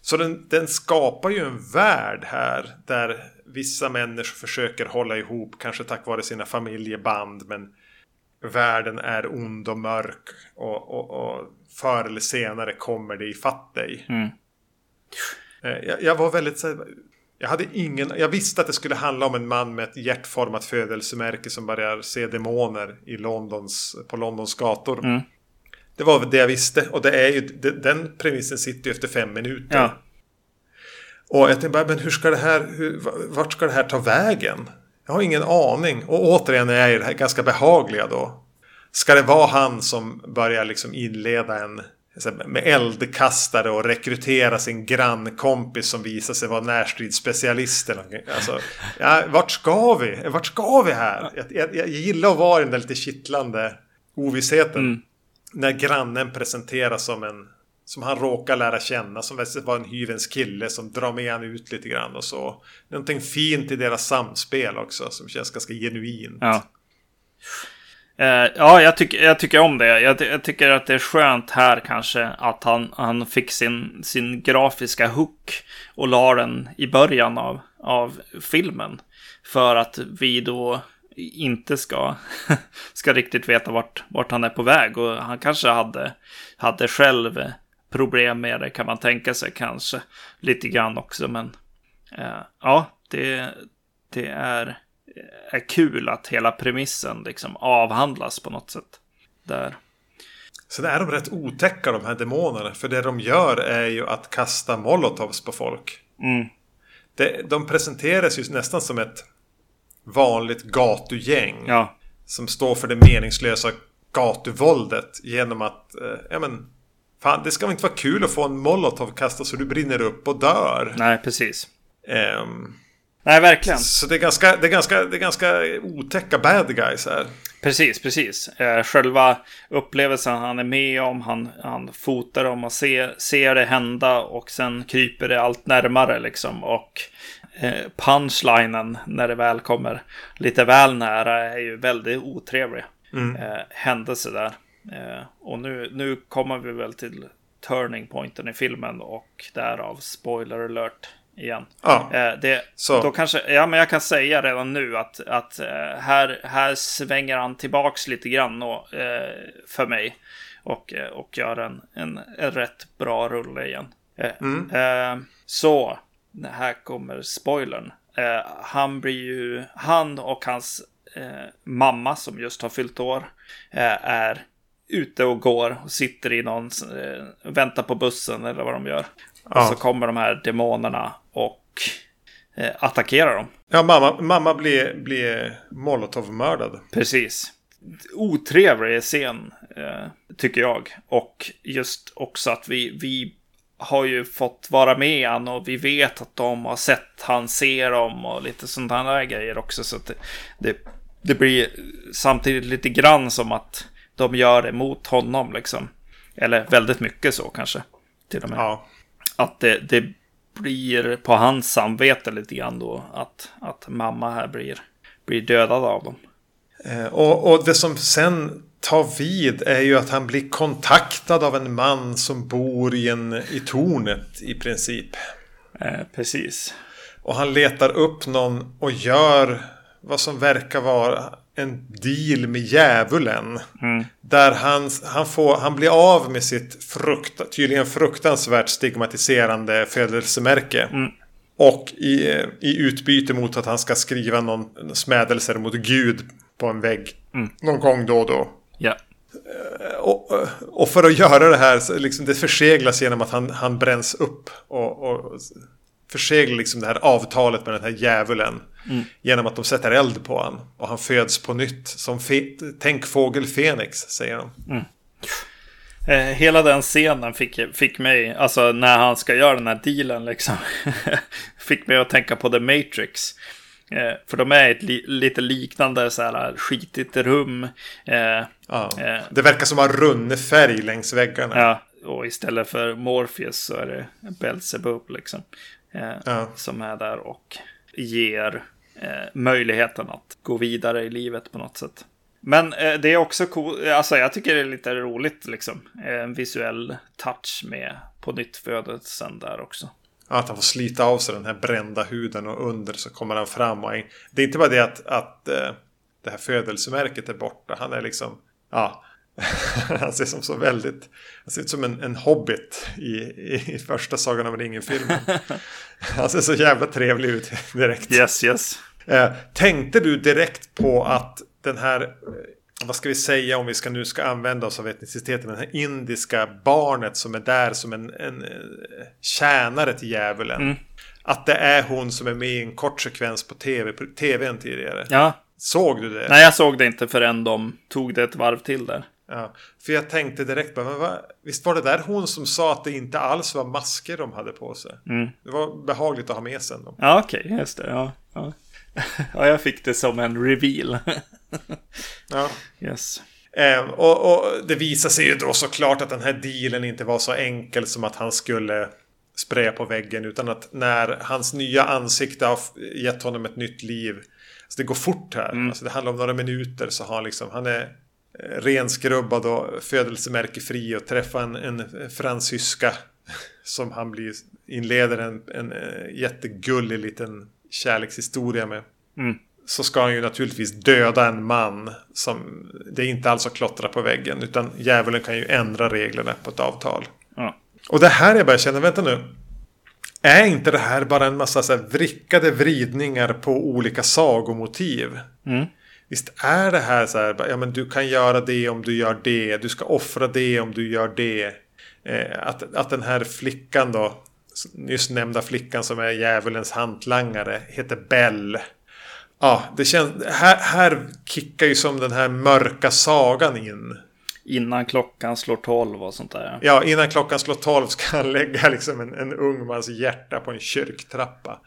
Så den, den skapar ju en värld här där vissa människor försöker hålla ihop, kanske tack vare sina familjeband, men världen är ond och mörk och, och, och förr eller senare kommer det ifatt dig. Mm. Eh, Jag, jag var väldigt så jag hade ingen, jag visste att det skulle handla om en man med ett hjärtformat födelsemärke som börjar se demoner i Londons, på Londons gator. Mm. Det var det jag visste och det är ju, den premissen sitter ju efter fem minuter. Ja. Och jag tänkte bara, men hur ska det här, hur, vart ska det här ta vägen? Jag har ingen aning. Och återigen är jag i det här ganska behagliga då. Ska det vara han som börjar liksom inleda en med eldkastare och rekrytera sin grannkompis som visar sig vara närstridsspecialist. Alltså, ja, vart ska vi? Vart ska vi här? Jag, jag, jag gillar att vara i den där lite kittlande ovissheten. Mm. När grannen presenteras som en som han råkar lära känna som var en hyvens kille som drar med han ut lite grann och så. Någonting fint i deras samspel också som känns ganska genuint. Ja. Eh, ja, jag, tycker jag tycker om det. Jag, jag tycker att det är skönt här kanske att han, han fick sin, sin grafiska hook och la den i början av, av filmen. För att vi då inte ska, (laughs) ska riktigt veta vart, vart han är på väg. Och han kanske hade, hade själv problem med det kan man tänka sig kanske. Lite grann också, men eh, ja, det, det är är kul att hela premissen liksom avhandlas på något sätt. Där. Så är de rätt otäcka de här demonerna. För det de gör är ju att kasta molotovs på folk. Mm. Det, de presenteras ju nästan som ett vanligt gatugäng. Ja, Som står för det meningslösa gatuvåldet genom att, eh, ja men, fan det ska väl inte vara kul att få en molotov kastad så du brinner upp och dör. nej precis. Ehm, Nej, verkligen. så det är, ganska, det, är ganska, det är ganska otäcka bad guys här. Precis, precis. Eh, själva upplevelsen han är med om, han, han fotar dem och ser, ser det hända och sen kryper det allt närmare liksom. Och eh, punchlinen när det väl kommer lite väl nära är ju väldigt otrevlig Mm. eh, händelse där. Eh, och nu, nu kommer vi väl till turning pointen i filmen och därav spoiler alert igen. Ja, Eh, det, så. Då kanske, ja men jag kan säga redan nu att, att eh, här, här svänger han tillbaks lite grann och, eh, för mig. Och, och gör en, en, en rätt bra rulle igen. Mm. så, här kommer spoilern. Han blir ju, han och hans mamma som just har fyllt år är ute och går och sitter i någon, väntar på bussen eller vad de gör. Och Ja. så kommer de här demonerna och eh, attackerar dem. Ja, mamma, mamma blir, blir Molotov-mördad. Precis. Otrevlig scen, eh, tycker jag. Och just också att vi, vi har ju fått vara med han och vi vet att de har sett han ser dem och lite sådana där grejer också. Så att det, det, det blir samtidigt lite grann som att de gör det mot honom liksom. Eller väldigt mycket så kanske. Till och med. Ja. Att det, det blir på hans samvete lite grann då. Att, att mamma här blir, blir dödad av dem. Eh, Och, och det som sen tar vid är ju att han blir kontaktad av en man som bor i, en, i tornet i princip. Eh, precis. Och han letar upp någon och gör vad som verkar vara en deal med djävulen. Där han, han, får, han blir av med sitt frukta, tydligen fruktansvärt stigmatiserande födelsemärke. Och i, i utbyte mot att han ska skriva någon smädelser mot Gud på en vägg. Någon gång då och då. Ja. Och, och för att göra det här, liksom det förseglas genom att han, han bränns upp. Och, och förseglar liksom det här avtalet med den här djävulen. Genom att de sätter eld på han. Och han föds på nytt. Som tänk fågel Fenix, säger de. Eh, hela den scenen fick, fick mig, alltså när han ska göra den här dealen liksom. (laughs) fick mig att tänka på The Matrix. Eh, för de är i ett li, lite liknande så här skitigt rum. Eh, Ja. Eh. Det verkar som att ha runnit färg längs väggarna. ja, och istället för Morpheus så är det Belzebub liksom. Eh, Ja. Som är där och ger eh, möjligheten att gå vidare i livet på något sätt. Men eh, det är också cool, alltså jag tycker det är lite roligt liksom. Eh, En visuell touch med på nytt födelsen där också. Att han får slita av sig den här brända huden och under så kommer han fram. Och det är inte bara det att, att eh, det här födelsemärket är borta. Han är liksom, ja. (laughs) han ser som så väldigt, han ser ut som en, en hobbit i, i, i första Sagan om ringen-filmen. (laughs) han ser så jävla trevlig ut direkt. Yes, yes. Eh, tänkte du direkt på att den här, eh, vad ska vi säga om vi ska nu ska använda oss av etniciteten, den här indiska barnet som är där som en, en, eh, tjänare till djävulen. Att det är hon som är med i en kort sekvens på tv, på tvn tidigare. Ja, Såg du det? nej jag såg det inte förrän de tog det ett varv till där. Ja, för jag tänkte direkt men vad, visst var det där hon som sa att det inte alls var masker de hade på sig? Det var behagligt att ha med sig ändå. Ja, okej, just det. Ja, ja. (laughs) ja, jag fick det som en reveal. Ja. (laughs) yes. Eh, och, och det visar sig ju då såklart att den här dealen inte var så enkel som att han skulle spraya på väggen. Utan att när hans nya ansikte har gett honom ett nytt liv. Så det går fort här. Alltså det handlar om några minuter så har han liksom, han är renskrubbad och födelsemärkefri och träffar en, en fransyska. (laughs) Som han blir, inleder en, en, eh, jättegullig liten kärlekshistoria med så ska han ju naturligtvis döda en man som det är inte alls att klottra på väggen utan djävulen kan ju ändra reglerna på ett avtal. Ja. Och det här jag börjar känna, vänta nu. Är inte det här bara en massa så här vrickade vridningar på olika sagomotiv? Visst är det här så här, ja men du kan göra det om du gör det, du ska offra det om du gör det. Eh, att, att den här flickan då, nyss nämnda flickan som är djävulens hantlangare, heter Bell. Ja, det känns, här, här kickar ju som den här mörka sagan in. Innan klockan slår tolv och sånt där. Ja, innan klockan slår tolv ska han lägga liksom en, en ung mans hjärta på en kyrktrappa.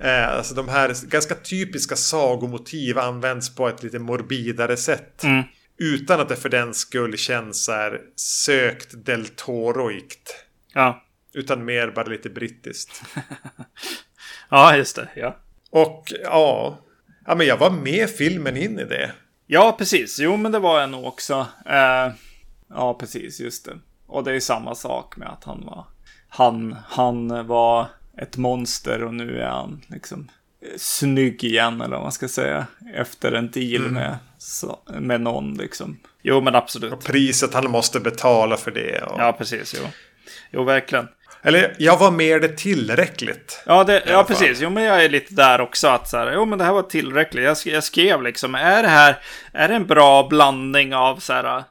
Ja. Eh, alltså de här ganska typiska sagomotiv används på ett lite morbidare sätt. Mm. Utan att det för den skull känns så här sökt del Toroikt. Ja. Utan mer bara lite brittiskt. (laughs) ja, just det. Ja. Och ja, ja men jag var med filmen in i det. Ja, precis. Jo, men det var jag nog också. Eh, ja, precis. Just det. Och det är samma sak med att han var... Han, han var ett monster och nu är han liksom snygg igen, eller vad man ska säga. Efter en deal mm. med, med någon liksom. Jo, men absolut. Och priset han måste betala för det. Och... Ja, precis. Jo. jo, verkligen. Eller jag var mer det tillräckligt. Ja, det, ja precis. Jo, men jag är lite där också. Att så här, jo, men det här var tillräckligt. Jag, jag skrev liksom, är det här är det en bra blandning av så här, eh,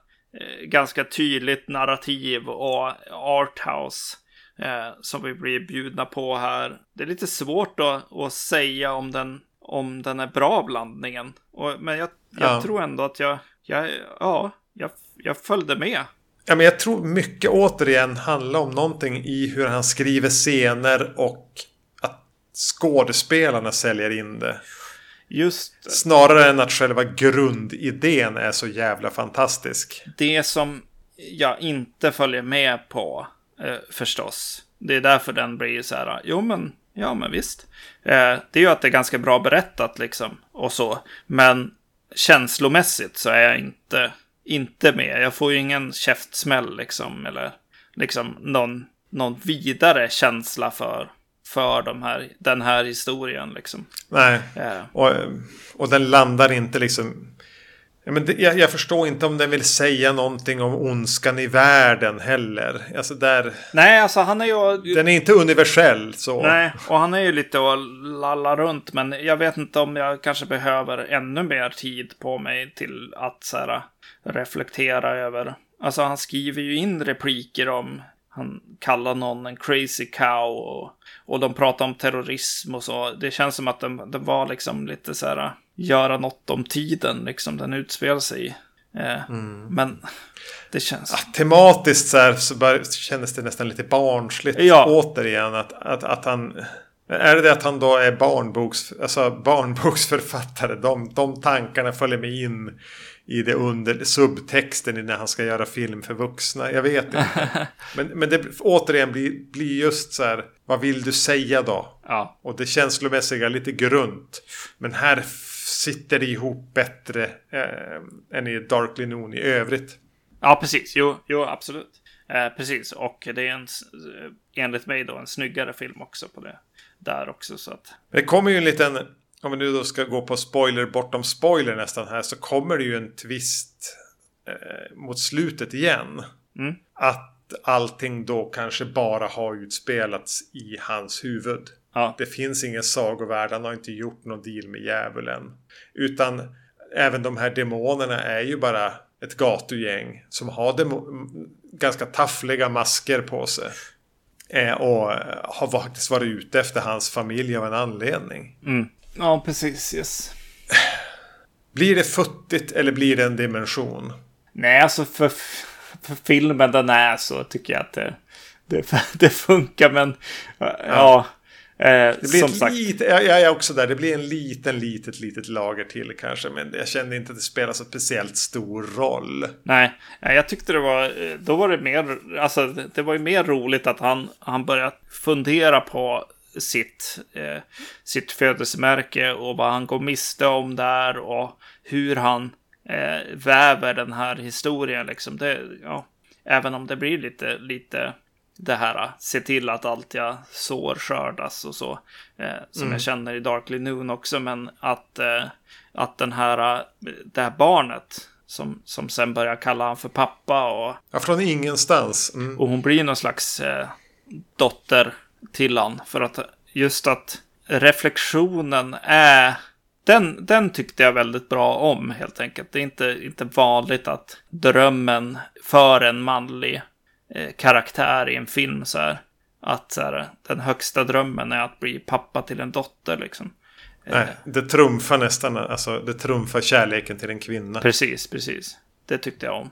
ganska tydligt narrativ och arthouse eh, som vi blir bjudna på här. Det är lite svårt att, att säga om den, om den är bra blandningen. Och, men jag, jag ja. tror ändå att jag, jag, ja, jag, jag följde med. Ja, men jag tror mycket återigen handlar om någonting i hur han skriver scener och att skådespelarna säljer in det. Just Snarare än att själva grundidén är så jävla fantastisk. Det som jag inte följer med på eh, förstås. Det är därför den blir så här. Jo men, ja men visst. Eh, det är ju att det är ganska bra berättat liksom. Och så. Men känslomässigt så är jag inte inte med. Jag får ju ingen käftsmäll liksom. Eller liksom någon, någon vidare känsla för, för de här, den här historien liksom. Nej, ja. och, och den landar inte liksom Ja, men det, jag, jag, förstår inte om den vill säga någonting om ondskan i världen heller. Alltså där... Nej, alltså han är ju... Den är inte universell så. Nej, och han är ju lite och lallar runt. Men jag vet inte om jag kanske behöver ännu mer tid på mig till att så här, reflektera över. Alltså han skriver ju in repliker om han kallar någon en crazy cow och, och de pratar om terrorism och så. Det känns som att det de var liksom lite så här göra något om tiden liksom den utspelar sig i. Eh, mm. Men det känns... Ja, tematiskt så, här, så bara, kändes det nästan lite barnsligt ja. återigen. Att, att, att han... Är det det att han då är barnboks, alltså barnboksförfattare? De, de tankarna följer med in i det under subtexten när han ska göra film för vuxna. Jag vet inte. (laughs) men, men det återigen blir, blir just så här. Vad vill du säga då? Ja. Och det känslomässiga lite grunt. Men här sitter det ihop bättre eh, än i Darkly Noon i övrigt. Ja, precis. Jo, jo absolut. Eh, precis, och det är en, eh, enligt mig då en snyggare film också på det. Där också så att. Det kommer ju en liten, om vi nu då ska gå på spoiler bortom spoiler nästan här, så kommer det ju en twist eh, mot slutet igen. Mm. Att allting då kanske bara har utspelats i hans huvud. Ja. Det finns ingen sagovärld, han har inte gjort någon deal med djävulen. Utan även de här demonerna är ju bara ett gatugäng som har ganska taffliga masker på sig. Eh, och har faktiskt varit ute efter hans familj av en anledning. Mm. Ja, precis. Yes. Blir det futtigt eller blir det en dimension? Nej, alltså för, för filmen den är så tycker jag att det, det, (laughs) det funkar. Men ja, ja Eh, det blir som sagt. Lite, jag, jag, är också där. Det blir en liten, litet, litet lager till kanske. Men jag kände inte att det spelar så speciellt stor roll. Nej, jag tyckte det var, då var det mer, alltså det var ju mer roligt att han, han började fundera på sitt, eh, sitt födelsemärke och vad han går miste om där och hur han eh, väver den här historien liksom. Det, ja, även om det blir lite, lite det här, se till att allt jag sår skördas och så. Eh, som mm. jag känner i Darkly Noon också, men att, eh, att den här, det här barnet som, som sen börjar kalla han för pappa och... Ja, från ingenstans. Mm. Och hon blir någon slags eh, dotter till han. För att just att reflektionen är... Den, den tyckte jag väldigt bra om helt enkelt. Det är inte, inte vanligt att drömmen för en manlig Eh, karaktär i en film så här. Att så här, den högsta drömmen är att bli pappa till en dotter liksom. Nej, eh, det trumfar nästan, alltså det trumfar kärleken till en kvinna. Precis, precis. Det tyckte jag om.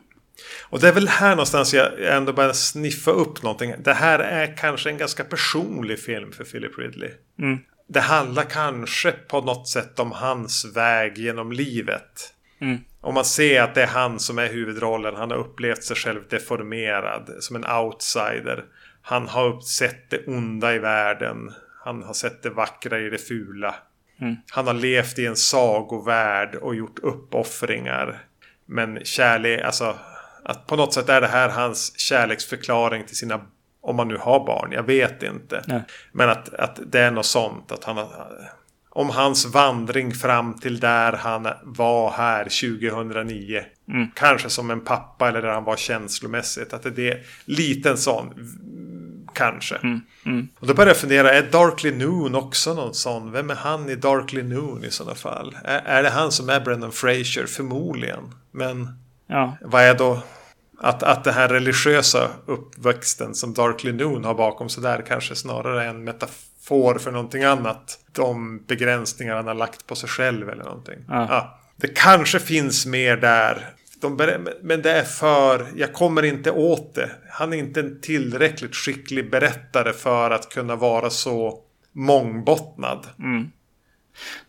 Och det är väl här någonstans jag ändå börjar sniffa upp någonting. Det här är kanske en ganska personlig film för Philip Ridley. Mm. Det handlar kanske på något sätt om hans väg genom livet. Mm. Om man ser att det är han som är huvudrollen. Han har upplevt sig själv deformerad. Som en outsider. Han har sett det onda i världen. Han har sett det vackra i det fula. Mm. Han har levt i en sagovärld och gjort uppoffringar. Men kärlek, alltså att på något sätt är det här hans kärleksförklaring till sina, om man nu har barn, jag vet inte. Nej. Men att, att det är något sånt, att han om hans vandring fram till där han var här 2009. Mm. Kanske som en pappa eller där han var känslomässigt. Att det är liten sån, kanske. Mm. Mm. Och då började jag fundera, är Darkly Noon också någon sån? Vem är han i Darkly Noon i sådana fall? Är, är det han som är Brendan Fraser? Förmodligen. Men Ja. vad är då... Att, att den här religiösa uppväxten som Darkly Noon har bakom sig där kanske snarare är en metafor för någonting annat. De begränsningar han har lagt på sig själv eller någonting. Ja. det kanske finns mer där. De, men det är för... Jag kommer inte åt det. Han är inte en tillräckligt skicklig berättare för att kunna vara så mångbottnad.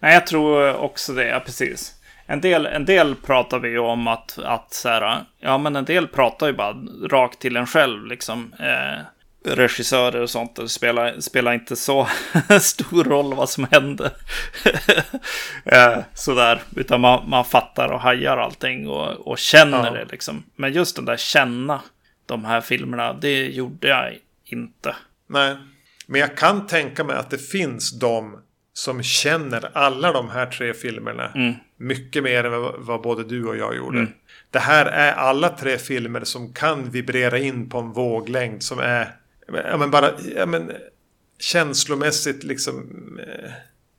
Nej, jag tror också det, ja, precis. En del, en del pratar vi ju om att, att så här, ja men en del pratar ju bara rakt till en själv liksom. Eh, regissörer och sånt, det spelar, spelar inte så (laughs) stor roll vad som händer. (laughs) eh, sådär, utan man, man fattar och hajar allting och, och känner Ja. det liksom. Men just den där känna de här filmerna, det gjorde jag inte. Nej. Men jag kan tänka mig att det finns de som känner alla de här tre filmerna. Mycket mer än vad, vad både du och jag gjorde. Det här är alla tre filmer som kan vibrera in på en våglängd som är ja, men bara ja, men, känslomässigt liksom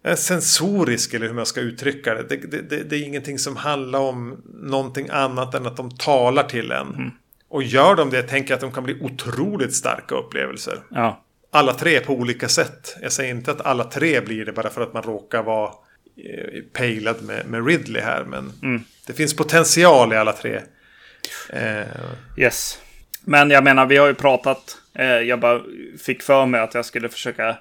eh, sensorisk eller hur man ska uttrycka det. Det, det, det. är ingenting som handlar om någonting annat än att de talar till en. Och gör de det tänker jag att de kan bli otroligt starka upplevelser. Ja, Alla tre på olika sätt. Jag säger inte att alla tre blir det bara för att man råkar vara eh, pejlad med, med Ridley här. Men det finns potential i alla tre. Eh, Yes. Men jag menar, vi har ju pratat. Eh, jag bara fick för mig att jag skulle försöka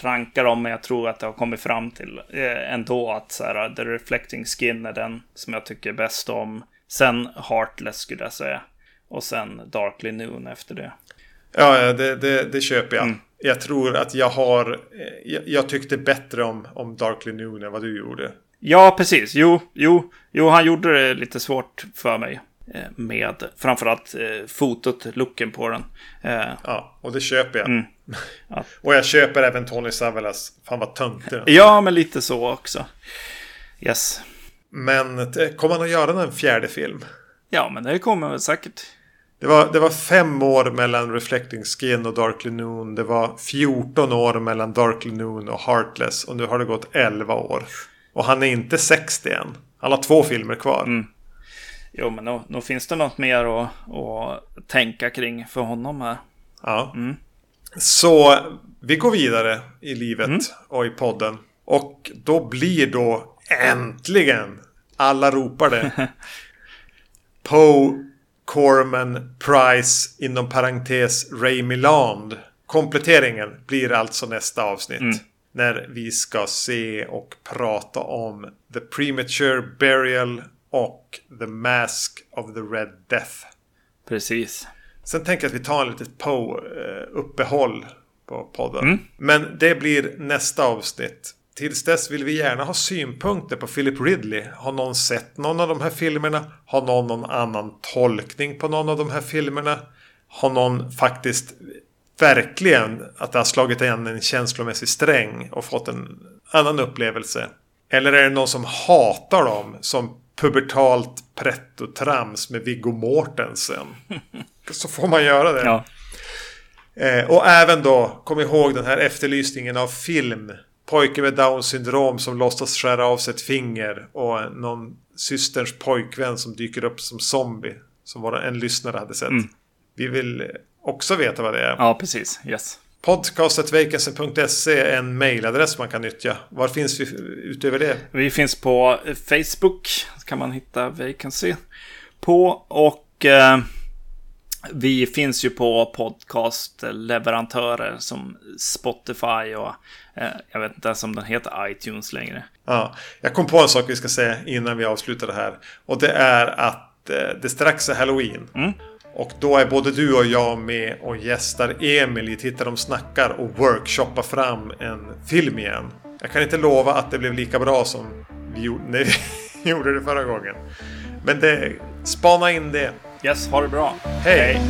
ranka dem, men jag tror att jag har kommit fram till eh, ändå att så här, The Reflecting Skin är den som jag tycker bäst om. Sen Heartless skulle jag säga. Och sen Darkly Noon efter det. Ja, det, det, det köper jag. Jag tror att jag har... eh, Jag, jag tyckte bättre om, om Darkly Noon än vad du gjorde. Ja, precis. Jo, jo, jo, han gjorde det lite svårt för mig. eh, Med framförallt eh, fotot, looken på den. Eh, Ja, och det köper jag. (laughs) Ja. och jag köper även Tony Savalas. Fan vad töntig ja, men lite så också. Yes. Men kommer han att göra en fjärde film? Ja, men det kommer väl säkert. Det var, det var fem år mellan Reflecting Skin och Darkly Noon. Det var 14 år mellan Darkly Noon och Heartless. Och nu har det gått 11 år. Och han är inte 60 än. Han har två filmer kvar. Jo, men nog, nog finns det något mer att, att tänka kring för honom här. Ja. Så vi går vidare i livet och i podden. Och då blir då äntligen, alla ropar det. (laughs) Poe, Corman, Price, inom parentes Ray Milland. Kompletteringen blir alltså nästa avsnitt. När vi ska se och prata om The Premature Burial och The Mask of the Red Death. Precis. Sen tänker jag att vi tar en litet Poe-uppehåll på podden. Men det blir nästa avsnitt. Tills dess vill vi gärna ha synpunkter på Philip Ridley. Har någon sett någon av de här filmerna? Har någon någon annan tolkning på någon av de här filmerna? Har någon faktiskt verkligen att det har slagit igen en känslomässig sträng och fått en annan upplevelse? Eller är det någon som hatar dem som pubertalt pretto-trams med Viggo Mortensen? (laughs) Så får man göra det. Ja. Eh, och även då, kom ihåg den här efterlysningen av film. Pojke med Downs syndrom som låtsas skära av sig ett finger. Och någon systerns pojkvän som dyker upp som zombie. Som våra, en lyssnare hade sett. Vi vill också veta vad det är. ja, precis. Yes. Podcastetvacancy.se är en mailadress man kan nyttja. Var finns vi utöver det? Vi finns på Facebook. kan man hitta Vacancy på. Och eh, vi finns ju på podcastleverantörer som Spotify och jag vet inte ens om den heter iTunes längre. Ja, jag kom på en sak vi ska säga innan vi avslutar det här. Och det är att eh, det strax är Halloween. Mm. Och då är både du och jag med och gästar Emil i Titta de snackar och workshoppar fram en film igen. Jag kan inte lova att det blev lika bra som vi gjorde, när vi (laughs) gjorde det förra gången. Men det, spana in det. Yes, ha det bra. Hej.